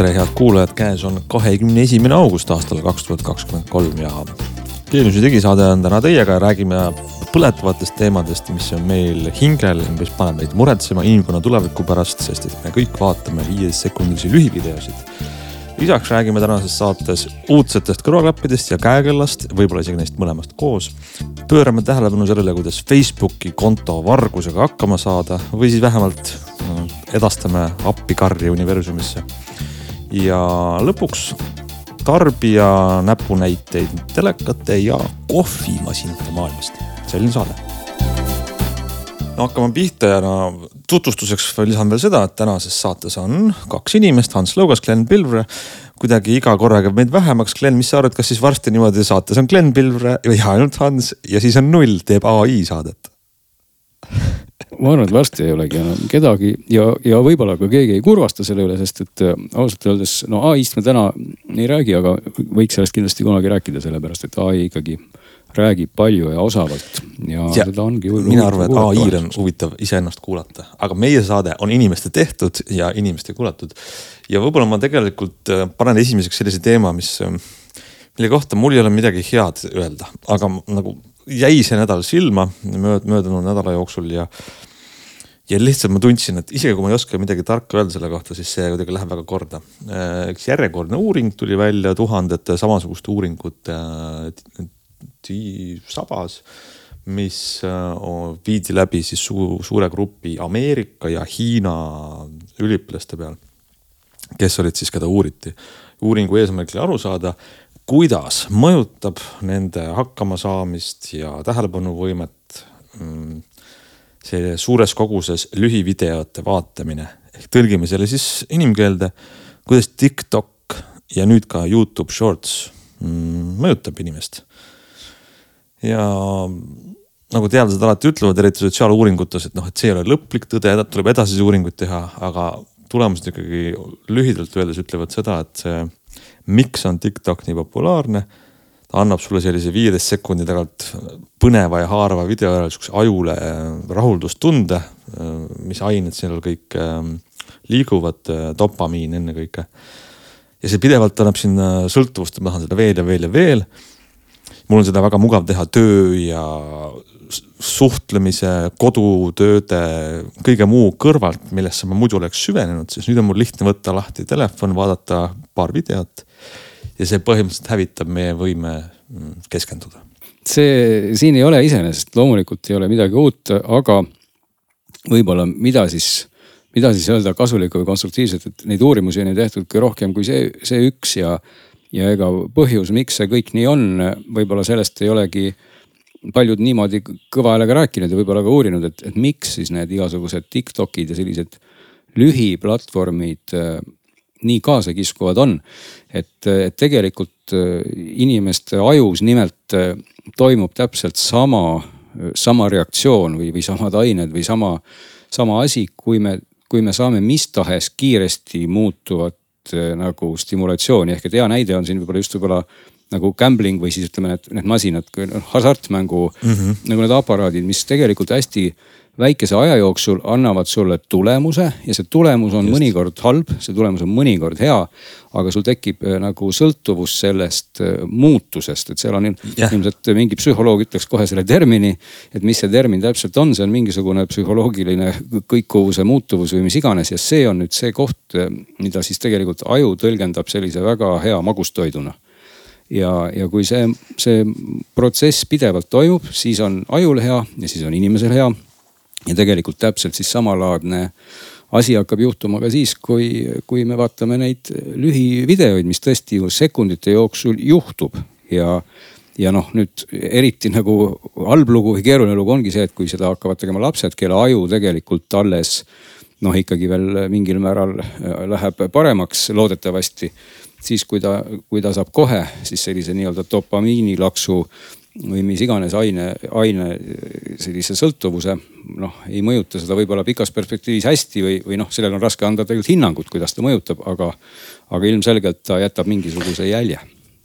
tere, head kuulajad, käes on kahekümne esimene august aastal kaks tuhat kakskümmend kolm ja Geeniuse digisaade on täna teiega ja räägime põletavatest teemadest, mis on meil hingel, mis paneb meid muretsema inimkonna tuleviku pärast, sest et me kõik vaatame viiesekundilisi lühivideosid. lisaks räägime tänases saates uudsetest kõrvaklappidest ja käekellast, võib-olla isegi neist mõlemast koos. pöörame tähelepanu sellele, kuidas Facebooki konto vargusega hakkama saada või siis vähemalt edastame appikarje universumisse. Ja lõpuks tarbija näpunäiteid telekate ja kohvimasinate maailmast. selline saade. no hakkame pihta ja no tutvustuseks lisan veel seda, et tänases saates on kaks inimest, Hans Lõugas, Glen Pilvre. kuidagi iga korraga jääb meid vähemaks. Glen, mis sa arvad, kas siis varsti niimoodi saates on Glen Pilvre või ainult Hans ja siis on null, teeb ai saadet ma arvan, et varsti ei olegi enam kedagi ja, ja võib-olla ka keegi ei kurvasta selle üle, sest et äh, ausalt öeldes no ai-st me täna ei räägi, aga võiks sellest kindlasti kunagi rääkida, sellepärast et ai ikkagi räägib palju ja osavalt ja, ja seda ongi. mina arvan, et ai-l on huvitav iseennast kuulata, aga meie saade on inimeste tehtud ja inimeste kuulatud. ja võib-olla ma tegelikult äh, panen esimeseks sellise teema, mis, äh, mille kohta mul ei ole midagi head öelda, aga nagu jäi see nädal silma möödunud nädala jooksul ja ja lihtsalt ma tundsin, et isegi kui ma ei oska midagi tarka öelda selle kohta, siis see kuidagi läheb väga korda. Äh, üks järjekordne uuring tuli välja tuhandete samasuguste uuringute äh, sabas, mis äh, viidi läbi siis su suure grupi Ameerika ja Hiina üliõpilaste peal, kes olid siis, keda uuriti. uuringu eesmärk oli aru saada, kuidas mõjutab nende hakkamasaamist ja tähelepanuvõimet mm, see suures koguses lühivideote vaatamine ehk tõlgime selle siis inimkeelde, kuidas TikTok ja nüüd ka Youtube Shorts mm, mõjutab inimest. ja nagu teadlased alati ütlevad, eriti sotsiaaluuringutes, et noh, et see ei ole lõplik tõde, tuleb edasisi uuringuid teha, aga tulemused ikkagi lühidalt öeldes ütlevad seda, et see, miks on TikTok nii populaarne ta annab sulle sellise viieteist sekundi tagant põneva ja haarava video järel sihukese ajule rahuldustunde, mis ained seal kõik ähm, liiguvad, dopamiin ennekõike. ja see pidevalt annab sinna sõltuvust, ma tahan seda veel ja veel ja veel. mul on seda väga mugav teha töö ja suhtlemise, kodutööde, kõige muu kõrvalt, millesse ma muidu oleks süvenenud, siis nüüd on mul lihtne võtta lahti telefon, vaadata paar videot ja see põhimõtteliselt hävitab meie võime mm, keskenduda. see siin ei ole iseenesest loomulikult ei ole midagi uut, aga võib-olla mida siis, mida siis öelda kasulikku või konstruktiivset, et neid uurimusi on ju tehtud ka rohkem kui see, see üks ja, ja ega põhjus, miks see kõik nii on, võib-olla sellest ei olegi paljud niimoodi kõva häälega rääkinud ja võib-olla ka uurinud, et, et miks siis need igasugused Tiktokid ja sellised lühiplatvormid nii kaasakiskuvad on. et, et tegelikult äh, inimeste ajus nimelt äh, toimub täpselt sama, sama reaktsioon või, või samad ained või sama, sama asi, kui me, kui me saame mis tahes kiiresti muutuvat äh, nagu stimulatsiooni ehk et hea näide on siin võib-olla just võib-olla nagu gambling või siis ütleme, need, need masinad, hasartmängu mm -hmm. nagu need aparaadid, mis tegelikult hästi väikese aja jooksul annavad sulle tulemuse ja see tulemus on Just. mõnikord halb, see tulemus on mõnikord hea. aga sul tekib äh, nagu sõltuvus sellest äh, muutusest, et seal on yeah. ilmselt mingi psühholoog ütleks kohe selle termini. et mis see termin täpselt on, see on mingisugune psühholoogiline kõikuvuse muutuvus või mis iganes ja see on nüüd see koht, äh, mida siis tegelikult aju tõlgendab sellise väga hea magustoiduna ja, ja kui see, see protsess pidevalt toimub, siis on ajul hea ja siis on inimesel hea ja tegelikult täpselt siis samalaadne asi hakkab juhtuma ka siis, kui, kui me vaatame neid lühivideoid, mis tõesti ju sekundite jooksul juhtub ja ja noh, nüüd eriti nagu halb lugu või keeruline lugu ongi see, et kui seda hakkavad tegema lapsed, kelle aju tegelikult alles noh, ikkagi veel mingil määral äh, läheb paremaks loodetavasti. siis kui ta, kui ta saab kohe siis sellise nii-öelda dopamiinilaksu või mis iganes aine, aine sellise sõltuvuse, noh ei mõjuta seda võib-olla pikas perspektiivis hästi või, või noh, sellele on raske anda tegelikult hinnangut, kuidas ta mõjutab, aga, aga ilmselgelt ta jätab mingisuguse jälje.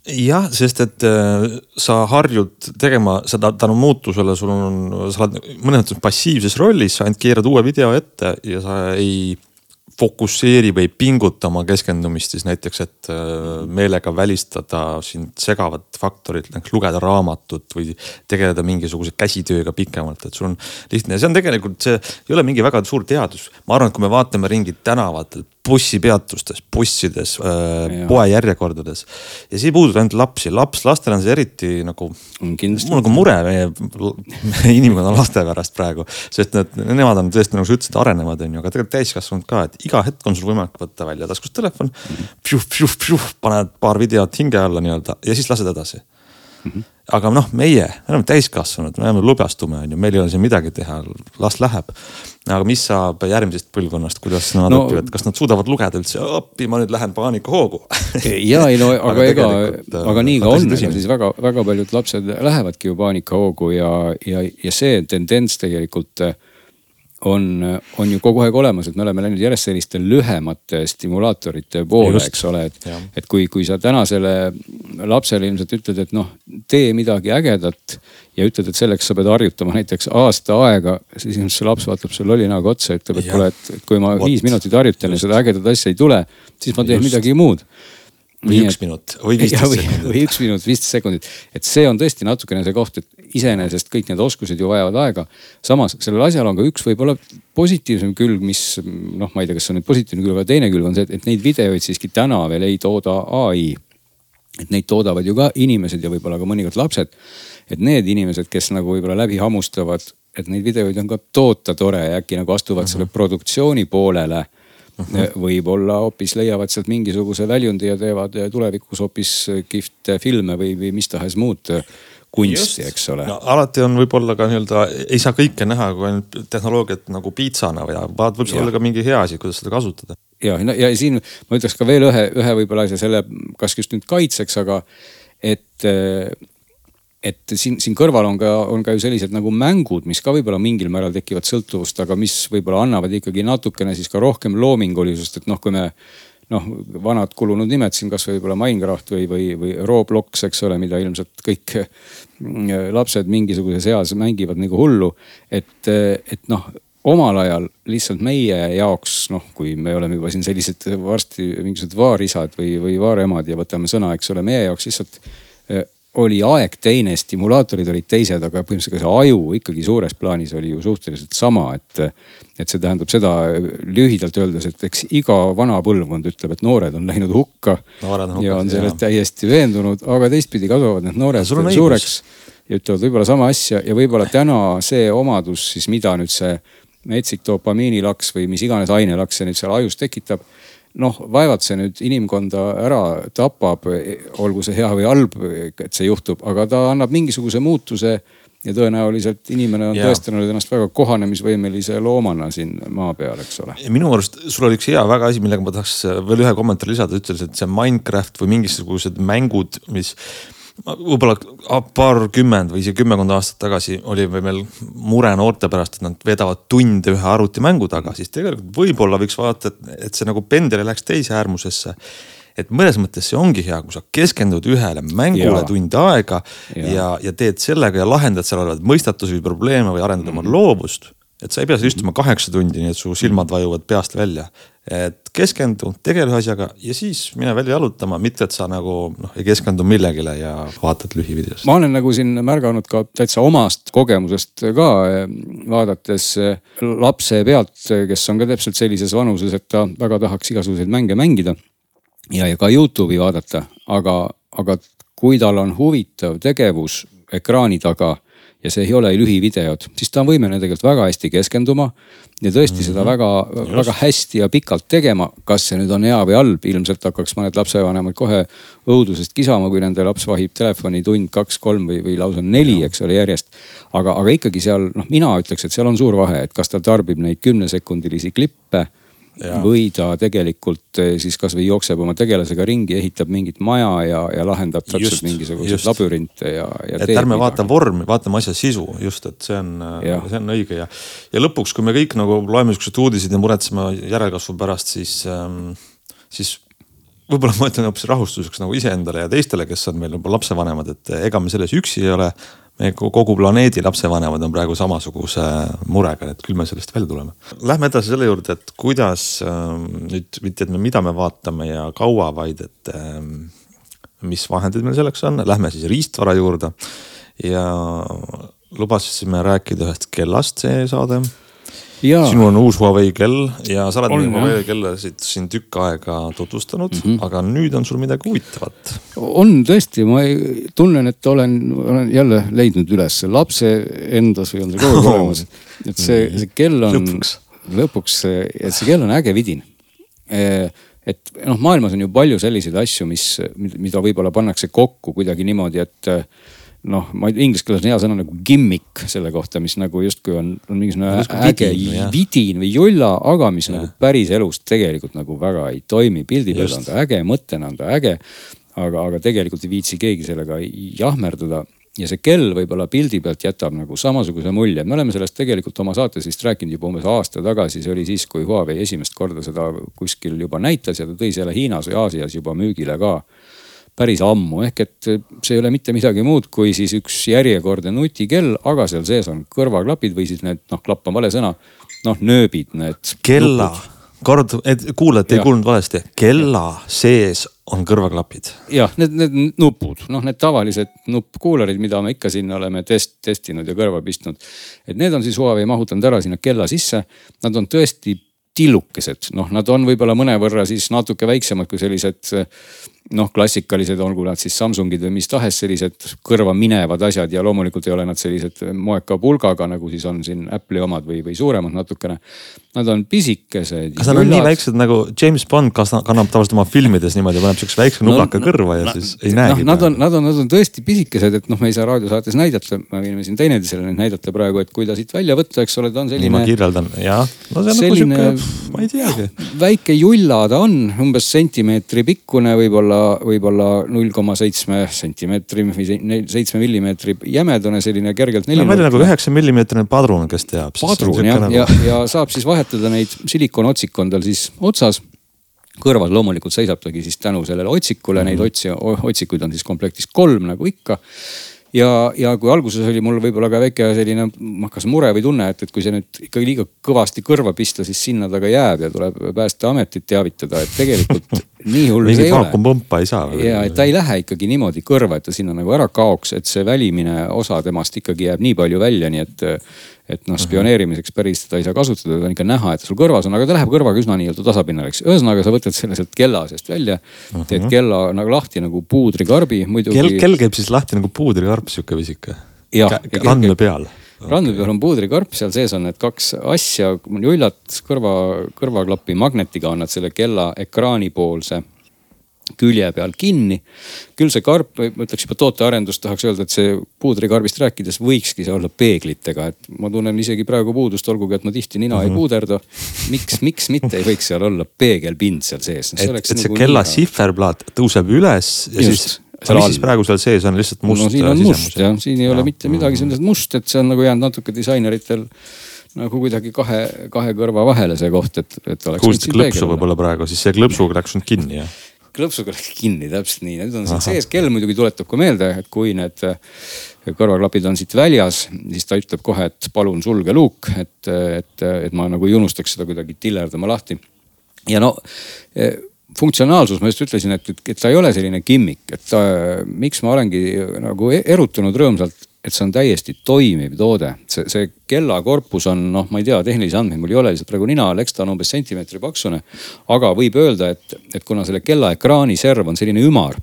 Jah, sest et äh, sa harjud tegema seda tänu muutusele, sul on, sa oled mõnes mõttes passiivses rollis, sa ainult keerad uue video ette ja sa ei fokusseerib, ei pinguta oma keskendumist siis näiteks, et äh, meelega välistada sind segavad faktorid, lugeda raamatut või tegeleda mingisuguse käsitööga pikemalt, et sul on lihtne ja see on tegelikult, see ei ole mingi väga suur teadus. ma arvan, et kui me vaatame ringi tänavatel, bussipeatustes, bussides äh,, poejärjekordades. Ja see ei puuduta ainult lapsi, laps, lastel on see eriti nagu. mul on nagu mure meie, meie inimkonna laste pärast praegu, sest need, nemad on tõesti nagu sa ütlesid, arenevad on ju, aga tegelikult täiskasvanud ka, et iga hetk on sul võimalik võtta välja taskust telefon. Mm.. paned paar videot hinge alla nii-öelda ja siis lased edasi mm. -hmm. aga noh, meie, me oleme täiskasvanud, me oleme lubjastume on ju, meil ei ole siin midagi teha, las läheb. aga mis saab järgmisest põlvkonnast, kuidas nad no, õpivad, kas nad suudavad lugeda üldse, appi, ma nüüd lähen paanikahoogu ja ei no aga, aga ega, aga nii ka on, siis väga, väga paljud lapsed lähevadki ju paanikahoogu ja, ja, ja see tendents tegelikult äh, on, on ju kogu aeg olemas, et me oleme läinud järjest selliste lühemate stimulaatorite poole, eks ole, et. et kui, kui sa tänasele lapsele ilmselt ütled, et noh, tee midagi ägedat ja ütled, et selleks sa pead harjutama näiteks aasta aega, siis ilmselt see laps vaatab sulle lolli näoga otsa ja ütleb, et kuule, et kui ma What? viis minutit harjutan ja seda ägedat asja ei tule, siis ma teen Just. midagi muud või Nii üks minut või viisteist sekundit. või üks minut, viisteist sekundit, et see on tõesti natukene see koht, et iseenesest kõik need oskused ju vajavad aega. samas sellel asjal on ka üks võib-olla positiivsem külg, mis noh, ma ei tea, kas see on nüüd positiivne külg, aga teine külg on see, et neid videoid siiski täna veel ei tooda ai. et neid toodavad ju ka inimesed ja võib-olla ka mõnikord lapsed. et need inimesed, kes nagu võib-olla läbi hammustavad, et neid videoid on ka toota tore ja äkki nagu astuvad uh -huh. selle produktsiooni poolele uh -huh. võib-olla hoopis leiavad sealt mingisuguse väljundi ja teevad tulevikus hoopis kihvte filme või, või mis tahes muud kunsti, eks ole no,. alati on võib-olla ka nii-öelda, ei saa kõike näha kui ainult tehnoloogiat nagu piitsana või vaat võib see olla ka mingi hea asi, kuidas seda kasutada. ja, no ja siin ma ütleks ka veel ühe, ühe võib-olla asja selle, kas just nüüd kaitseks, aga et et siin, siin kõrval on ka, on ka ju sellised nagu mängud, mis ka võib-olla mingil määral tekivad sõltuvust, aga mis võib-olla annavad ikkagi natukene siis ka rohkem loomingulisust, et noh, kui me noh, vanad kulunud nimed siin kasvõi võib-olla Minecraft või, või, või Roblox, eks ole, mida ilmselt kõik lapsed mingisuguses eas mängivad nagu hullu. et, et noh, omal ajal lihtsalt meie jaoks, noh, kui me oleme juba siin sellised varsti mingisugused vaarisad või, või vaaremad ja võtame sõna, eks ole, meie jaoks lihtsalt oli aeg teine, stimulaatorid olid teised, aga põhimõtteliselt see aju ikkagi suures plaanis oli ju suhteliselt sama, et. et see tähendab seda lühidalt öeldes, et eks iga vana põlvkond ütleb, et noored on läinud hukka. ja on selles täiesti veendunud, aga teistpidi kasvavad need noored suureks ja ütlevad võib-olla sama asja ja võib-olla täna see omadus siis, mida nüüd see metsik dopamiinilaks või mis iganes ainelaks see nüüd seal ajus tekitab noh, vaevalt see nüüd inimkonda ära tapab, olgu see hea või halb, et see juhtub, aga ta annab mingisuguse muutuse ja tõenäoliselt inimene on ja. tõestanud ennast väga kohanemisvõimelise loomana siin maa peal, eks ole. minu arust sul oli üks hea väga asi, millega ma tahaks veel ühe kommentaari lisada, ütlesid, et see Minecraft või mingisugused mängud, mis võib-olla paarkümmend või isegi kümmekond aastat tagasi oli meil mure noorte pärast, et nad veedavad tunde ühe arvutimängu taga, siis tegelikult võib-olla võiks vaadata, et, see nagu pendel ei läheks teise äärmusesse et mõnes mõttes see ongi hea, kui sa keskendud ühele mängule ja. tund aega ja, ja, ja teed sellega ja lahendad seal olevaid mõistatusi või probleeme või arendad mm -hmm. oma mhm. loovust. et sa ei pea seal istuma kaheksa tundi, nii et su silmad vajuvad peast välja et keskendu, tegele ühe asjaga ja siis mine välja jalutama, mitte et sa nagu noh, ei keskendu millegile ja vaatad lühivideost. ma olen nagu siin märganud ka täitsa omast kogemusest ka vaadates lapse pealt, kes on ka täpselt sellises vanuses, et ta väga tahaks igasuguseid mänge mängida. ja, ja ka Youtube'i vaadata, aga, aga kui tal on huvitav tegevus ekraani taga ja see ei ole lühivideod, siis ta on võimeline tegelikult väga hästi keskenduma. ja tõesti mm -hmm. seda mhm. väga, väga hästi ja pikalt tegema. kas see nüüd on hea või halb, ilmselt hakkaks mõned lapsevanemad kohe õudusest kisama, kui nende laps vahib telefoni tund, kaks, kolm või, või lausa neli, eks ole, järjest. aga, aga ikkagi seal noh, mina ütleks, et seal on suur vahe, et kas ta tarbib neid kümnesekundilisi klippe Ja. või ta tegelikult eh, siis kasvõi jookseb oma tegelasega ringi, ehitab mingit maja ja, ja lahendab täpselt mingisuguseid labürinte ja, ja. et ärme vaata vormi, vaatame asja sisu just, et see on, see on õige ja, ja lõpuks, kui me kõik nagu loeme siukseid uudiseid ja muretseme järelkasvu pärast, siis ähm,, siis võib-olla ma ütlen hoopis rahustuseks nagu iseendale ja teistele, kes on meil juba lapsevanemad, et ega me selles üksi ei ole. Me kogu planeedi lapsevanemad on praegu samasuguse murega, et küll me sellest välja tuleme. Lähme edasi selle juurde, et kuidas ähm, nüüd mitte, et me, mida me vaatame ja kaua, vaid et ähm, mis vahendid meil selleks on, lähme siis riistvara juurde ja lubasime rääkida ühest kellast see saade sinul on uus Huawei kell ja sa oled on, Huawei kellasid siin tükk aega tutvustanud mm, -hmm. aga nüüd on sul midagi huvitavat. on tõesti, ma ei, tunnen, et olen, olen jälle leidnud üles lapse endas või on see kogu aeg olemas. et see, see kell on lõpuks, lõpuks, et see kell on äge vidin e, et noh, maailmas on ju palju selliseid asju, mis, mida võib-olla pannakse kokku kuidagi niimoodi, et noh, ma inglise keeles on hea sõna nagu gimmick selle kohta, mis nagu justkui on, on mingisugune äge vidin, vidin või jolla, aga mis ja. nagu päriselus tegelikult nagu väga ei toimi. pildi peal on ta äge, mõttena on ta äge. aga, aga tegelikult ei viitsi keegi sellega jahmerdada ja see kell võib-olla pildi pealt jätab nagu samasuguse mulje. me oleme sellest tegelikult oma saates vist rääkinud juba umbes aasta tagasi, see oli siis, kui Huawei esimest korda seda kuskil juba näitas ja ta tõi selle Hiinas või Aasias juba müügile ka päris ammu, ehk et see ei ole mitte midagi muud kui siis üks järjekordne nutikell, aga seal sees on kõrvaklapid või siis need noh, klapp on vale sõna, noh nööbid, need. kella, kord, et kuulajad ei kuulnud valesti, kella sees on kõrvaklapid. jah, need, need nupud, noh, need tavalised nuppkuularid, mida me ikka sinna oleme test, testinud ja kõrva pistnud. et need on siis Huawei mahutanud ära sinna kella sisse. Nad on tõesti tillukesed, noh, nad on võib-olla mõnevõrra siis natuke väiksemad kui sellised noh, klassikalised, olgu nad siis Samsungid või mis tahes sellised kõrva minevad asjad ja loomulikult ei ole nad sellised moeka pulgaga, nagu siis on siin Apple'i omad või, või suuremad natukene. Nad on pisikesed. kas nad on nii väiksed nagu James Bond kannab tavaliselt oma filmides niimoodi, paneb siukse väikse nublaka no, kõrva ja no, siis ei näegi no,. Nad on, nad on, nad on tõesti pisikesed, et noh, me ei saa raadiosaates näidata, me võime siin teineteisele neid näidata praegu, et kui ta siit välja võtta, eks ole, ta on selline. nii ma kirjeldan, jah. no see on nagu selline, nagu sihuke, ma ei teagi. väike julla ta on, umbes sentimeetri pikkune võib-olla võib-olla, võib-olla null koma seitsme sentimeetri või seitsme millimeetri jämedane, selline kergelt nelinurk. välja nagu üheksa millimeetrine padrun, kes teab. padrun jah, nagu... ja, ja saab siis vahetada neid, silikoonotsik on tal siis otsas kõrval loomulikult seisab tagi siis tänu sellele otsikule mm, -hmm. neid otsi, otsikuid on siis komplektis kolm nagu ikka ja, ja kui alguses oli mul võib-olla ka väike selline, kas mure või tunne, et, et kui see nüüd ikkagi liiga kõvasti kõrva pista, siis sinna ta ka jääb ja tuleb päästeametit teavitada, et tegelikult nii hull see ei ole. vaakumpompa ei saa. ja, et ta ei lähe ikkagi niimoodi kõrva, et ta sinna nagu ära kaoks, et see välimine osa temast ikkagi jääb nii palju välja, nii et et noh, spioneerimiseks päris seda ei saa kasutada, ta on ikka näha, et sul kõrvas on, aga ta läheb kõrvaga üsna nii-öelda tasapinnale, eks. ühesõnaga, sa võtad selle sealt kella seest välja teed kella nagu lahti nagu puudrikarbi muidugi. kell, kell käib siis lahti nagu puudrikarp, sihuke pisike. randme peal randme peal on puudrikarp, seal sees on need kaks asja, jullat kõrva, kõrvaklapi magnetiga on nad selle kella ekraanipoolse külje peal kinni. küll see karp, ma ütleks juba tootearendust tahaks öelda, et see puudrikarbist rääkides võikski see olla peeglitega, et ma tunnen isegi praegu puudust, olgugi et ma tihti nina mm -hmm. ei mhm. puuderda. miks, miks mitte ei võiks seal olla peegelpind seal sees no,? et, et see nagu kella sihverplaat tõuseb üles ja Just. siis aga mis siis praegu seal sees on, lihtsalt must no, siin on must jah, siin ei ja. ole mitte midagi sellist must, et see on nagu jäänud natuke disaineritel nagu kuidagi kahe, kahe kõrva vahele see koht, et, et oleks. kuulsite klõpsu võib-olla praegu, siis see klõpsuga läks nüüd kinni jah? klõpsuga läks kinni, täpselt nii, nüüd on siin sees, kell muidugi tuletab ka meelde, et kui need äh, kõrvaklapid on siit väljas, siis ta ütleb kohe, et palun sulge luuk, et, et, et ma nagu ei unustaks seda kuidagi tillerdama lahti. ja no äh, funktsionaalsus, ma just ütlesin, et, et ta ei ole selline gimmick, et ta, miks ma olengi nagu e-, erutunud rõõmsalt et see on täiesti toimiv toode. see, see kellakorpus on noh, ma ei tea, tehnilisi andmeid mul ei ole lihtsalt praegu nina all, eks ta on umbes sentimeetri paksune. aga võib öelda, et, et kuna selle kella ekraani serv on selline ümar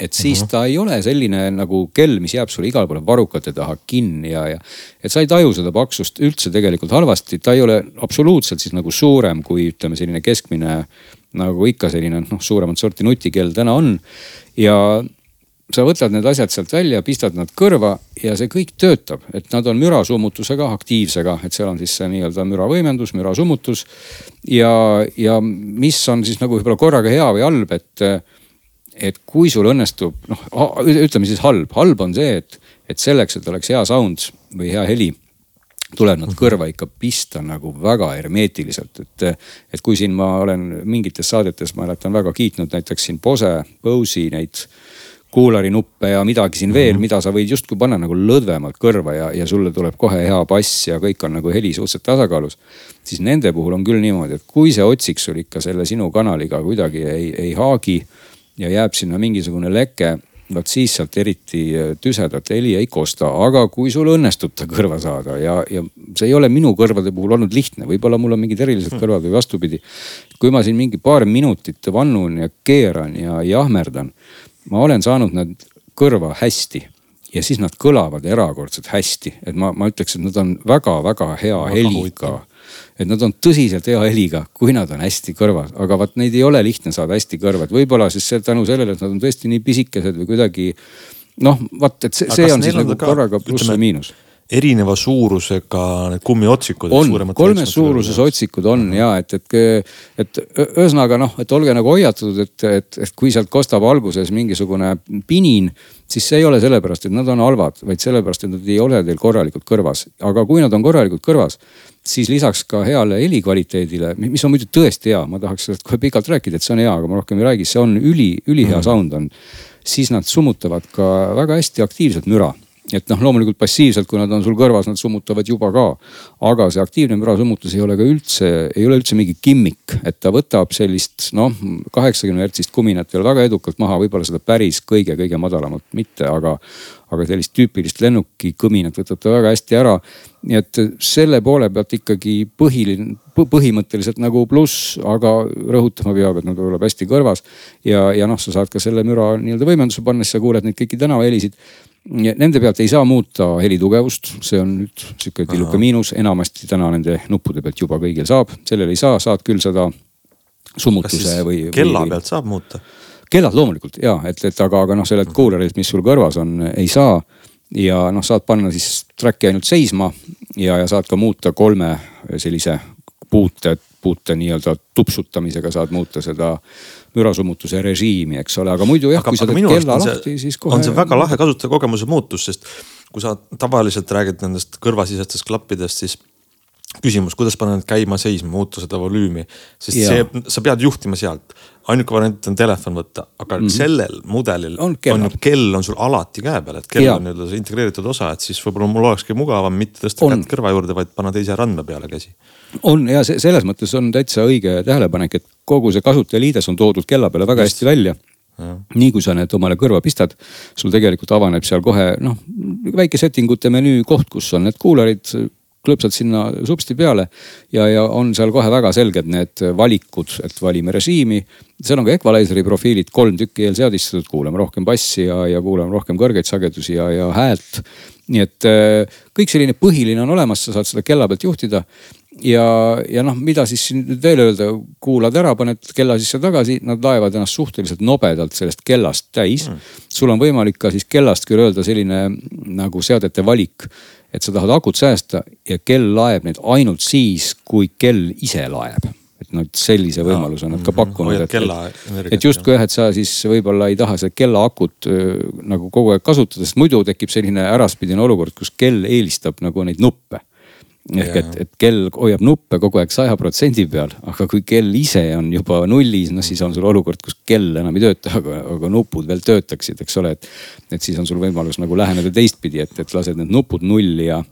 et siis mhm. -huh. ta ei ole selline nagu kell, mis jääb sulle igale poole varrukate taha kinni ja, ja. et sa ei taju seda paksust üldse tegelikult halvasti, ta ei ole absoluutselt siis nagu suurem kui ütleme, selline keskmine nagu ikka selline noh, suuremat sorti nutikell täna on. ja sa võtad need asjad sealt välja, pistad nad kõrva ja see kõik töötab, et nad on mürasummutusega, aktiivsega, et seal on siis see nii-öelda müravõimendus, mürasummutus. ja, ja mis on siis nagu võib-olla korraga hea või halb, et, et kui sul õnnestub noh, ütleme siis halb, halb on see, et, et selleks, et oleks hea sound või hea heli tuleb nad kõrva ikka pista nagu väga hermeetiliselt, et, et kui siin ma olen mingites saadetes, ma mäletan väga kiitnud näiteks siin Bose, Bose'i neid kuularinuppe ja midagi siin veel, mida sa võid justkui panna nagu lõdvemalt kõrva ja, ja sulle tuleb kohe hea bass ja kõik on nagu heli suhteliselt tasakaalus. siis nende puhul on küll niimoodi, et kui see otsik sul ikka selle sinu kanaliga kuidagi ei, ei haagi ja jääb sinna mingisugune leke vot siis sealt eriti tüsedat heli ei kosta, aga kui sul õnnestub ta kõrva saada ja, ja see ei ole minu kõrvade puhul olnud lihtne, võib-olla mul on mingid erilised kõrvad või vastupidi. kui ma siin mingi paar minutit vannun ja keeran ja jahmerdan, ma olen saanud nad kõrva hästi ja siis nad kõlavad erakordselt hästi, et ma, ma ütleks, et nad on väga-väga hea heliga. Et nad on tõsiselt hea heliga, kui nad on hästi kõrvas, aga vot neid ei ole lihtne saada hästi kõrva, et võib-olla siis tänu sellele, et nad on tõesti nii pisikesed või kuidagi noh, vot, et see, see on siis nagu korraga pluss või miinus erineva suurusega need kummiotsikud. on, kolmes suuruses otsikud on ja et, et, et ühesõnaga noh, et olge nagu hoiatatud, et, et, et kui sealt kostab alguses mingisugune pinin, siis see ei ole sellepärast, et nad on halvad, vaid sellepärast, et nad ei ole teil korralikult kõrvas. aga kui nad on korralikult kõrvas, siis lisaks ka heale helikvaliteedile, mis on muidu tõesti hea, ma tahaks sellest kohe pikalt rääkida, et see on hea, aga ma rohkem ei räägi, see on üli, ülihea mm. sound on. siis nad summutavad ka väga hästi aktiivselt müra et noh, loomulikult passiivselt, kui nad on sul kõrvas, nad summutavad juba ka. aga see aktiivne mürasummutus ei ole ka üldse, ei ole üldse mingi gimmick, et ta võtab sellist noh, kaheksakümne hertsist kuminat ole väga edukalt maha, võib-olla seda päris kõige-kõige madalamat mitte, aga, aga sellist tüüpilist lennuki kõminat võtab ta väga hästi ära. nii et selle poole pealt ikkagi põhiline, põhimõtteliselt nagu pluss, aga rõhutama peab, et nad tuleb hästi kõrvas. ja, ja noh, sa saad ka selle müra nii-öelda võimenduse panna, siis sa kuuled neid kõiki tänavahelisid Nende pealt ei saa muuta helitugevust, see on nüüd sihuke tilluke miinus, enamasti täna nende nuppude pealt juba kõigil saab, sellel ei saa, saad küll seda summutuse või. kella või, pealt saab muuta? kellad loomulikult ja et, et aga, aga noh, sellelt kuularilt, mis sul kõrvas on, ei saa. ja noh, saad panna siis track'i ainult seisma ja, ja saad ka muuta kolme sellise puute, puute nii-öelda tupsutamisega saad muuta seda mürasummutuse režiimi, eks ole, aga muidu jah, kui sa teed kella lahti, siis kohe. on see väga lahe kasutajakogemuse muutus, sest kui sa tavaliselt räägid nendest kõrvasisestest klappidest, siis küsimus, kuidas panna need käima, seisma, muuta seda volüümi, sest ja. see, sa pead juhtima sealt. ainuke variant on telefon võtta, aga mm -hmm. sellel mudelil on, on ju kell on sul alati käe peal, et kell ja. on nii-öelda see integreeritud osa, et siis võib-olla mul olekski mugavam mitte tõsta kätt kõrva juurde, vaid panna teise randme peale käsi on ja selles mõttes on täitsa õige tähelepanek, et kogu see kasutajaliides on toodud kella peale väga Just. hästi välja. Ja. nii kui sa need omale kõrva pistad, sul tegelikult avaneb seal kohe noh, väike settingute menüü koht, kus on need kuularid, klõpsad sinna supsti peale ja, ja on seal kohe väga selged need valikud, et valime režiimi. seal on ka equalizer'i profiilid kolm tükki eelseadistatud, kuulame rohkem bassi ja, ja kuulame rohkem kõrgeid sagedusi ja, ja häält. nii et kõik selline põhiline on olemas, sa saad seda kella pealt juhtida ja, ja noh, mida siis nüüd veel öelda, kuulad ära, paned kella sisse tagasi, nad laevad ennast suhteliselt nobedalt sellest kellast täis. Mm.. sul on võimalik ka siis kellast küll öelda selline nagu seadete valik, et sa tahad akut säästa ja kell laeb neid ainult siis, kui kell ise laeb. Et noh, sellise võimaluse on nad ka mhm. pakkunud, et, et, et justkui jah, et sa siis võib-olla ei taha seda kellaakut nagu kogu aeg kasutada, sest muidu tekib selline äraspidine olukord, kus kell eelistab nagu neid nuppe ehk et, et kell hoiab nuppe kogu aeg saja protsendi peal, aga kui kell ise on juba nullis, noh siis on sul olukord, kus kell enam ei tööta, aga, aga nupud veel töötaksid, eks ole, et. et siis on sul võimalus nagu läheneda teistpidi, et, et lased need nupud nulli ja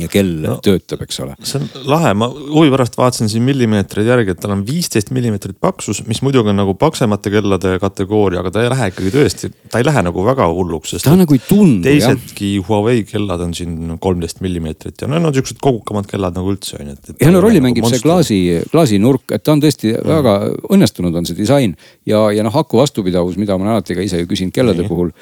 ja kell no, töötab, eks ole. see on lahe, ma huvi pärast vaatasin siin millimeetreid järgi, et tal on viisteist millimeetrit paksus, mis muidugi on nagu paksemate kellade kategooria, aga ta ei lähe ikkagi tõesti, ta ei lähe nagu väga hulluks, sest. ta nagu ei tundu. teisedki jah. Huawei kellad on siin kolmteist millimeetrit ja need on siuksed kogukamad kellad nagu üldse on ju. ja no rolli mängib nagu see klaasi, klaasinurk, et ta on tõesti mm. väga õnnestunud on see disain ja, ja noh, aku vastupidavus, mida ma olen alati ka ise ju küsinud kellade Nii. puhul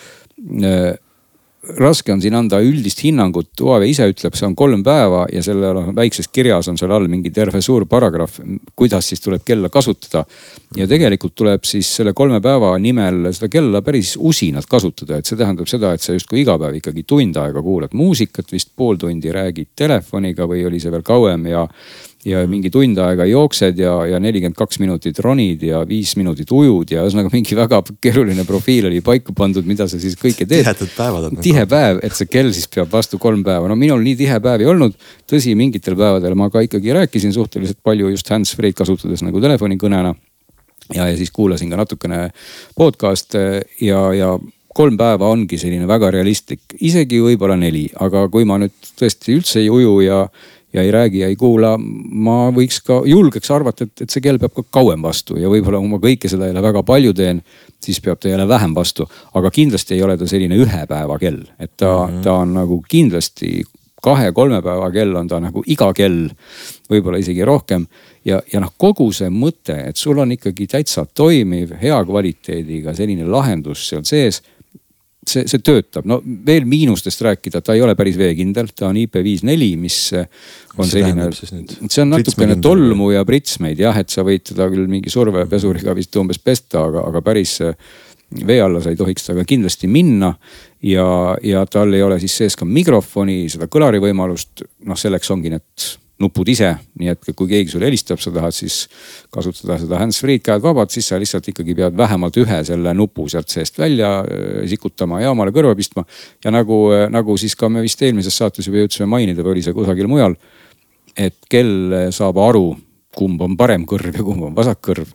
raske on siin anda üldist hinnangut, Huawei ise ütleb, see on kolm päeva ja selle noh, väikses kirjas on seal all mingi terve suur paragrahv, kuidas siis tuleb kella kasutada. ja tegelikult tuleb siis selle kolme päeva nimel seda kella päris usinalt kasutada, et see tähendab seda, et sa justkui iga päev ikkagi tund aega kuulad muusikat, vist pool tundi räägid telefoniga või oli see veel kauem ja ja mingi tund aega jooksed ja, ja nelikümmend kaks minutit ronid ja viis minutit ujud ja ühesõnaga mingi väga keeruline profiil oli paika pandud, mida sa siis kõike teed. tihedad päevad on. Tihe päev, et see kell siis peab vastu kolm päeva, no minul nii tihe päev ei olnud. tõsi, mingitel päevadel ma ka ikkagi rääkisin suhteliselt palju just hands-free'd kasutades nagu telefonikõnena. ja, ja siis kuulasin ka natukene podcast'e ja, ja kolm päeva ongi selline väga realistlik, isegi võib-olla neli, aga kui ma nüüd tõesti üldse ei uju ja ja ei räägi ja ei kuula, ma võiks ka, julgeks arvata, et, et see kell peab ka kauem vastu ja võib-olla kui ma kõike seda jälle väga palju teen, siis peab ta jälle vähem vastu. aga kindlasti ei ole ta selline ühe päeva kell, et ta mm, -hmm. ta on nagu kindlasti kahe-kolme päeva kell on ta nagu iga kell, võib-olla isegi rohkem. ja, ja noh, kogu see mõte, et sul on ikkagi täitsa toimiv, hea kvaliteediga selline lahendus seal sees see, see töötab, no veel miinustest rääkida, ta ei ole päris veekindel, ta on IP54, mis on mis selline, see on natukene tolmu ja pritsmeid jah, et sa võid teda küll mingi survepesuriga vist umbes pesta, aga, aga päris vee alla sa ei tohiks temaga kindlasti minna. ja, ja tal ei ole siis sees ka mikrofoni, seda kõlari võimalust, noh selleks ongi need nupud ise, nii et kui keegi sulle helistab, sa tahad siis kasutada seda hands-free'd, käed vabad, siis sa lihtsalt ikkagi pead vähemalt ühe selle nupu sealt seest välja äh, sikutama ja omale kõrva pistma. ja nagu, äh, nagu siis ka me vist eelmises saates juba jõudsime mainida või oli see kusagil mujal. et kell saab aru kumb on parem kõrv ja kumb on vasak kõrv.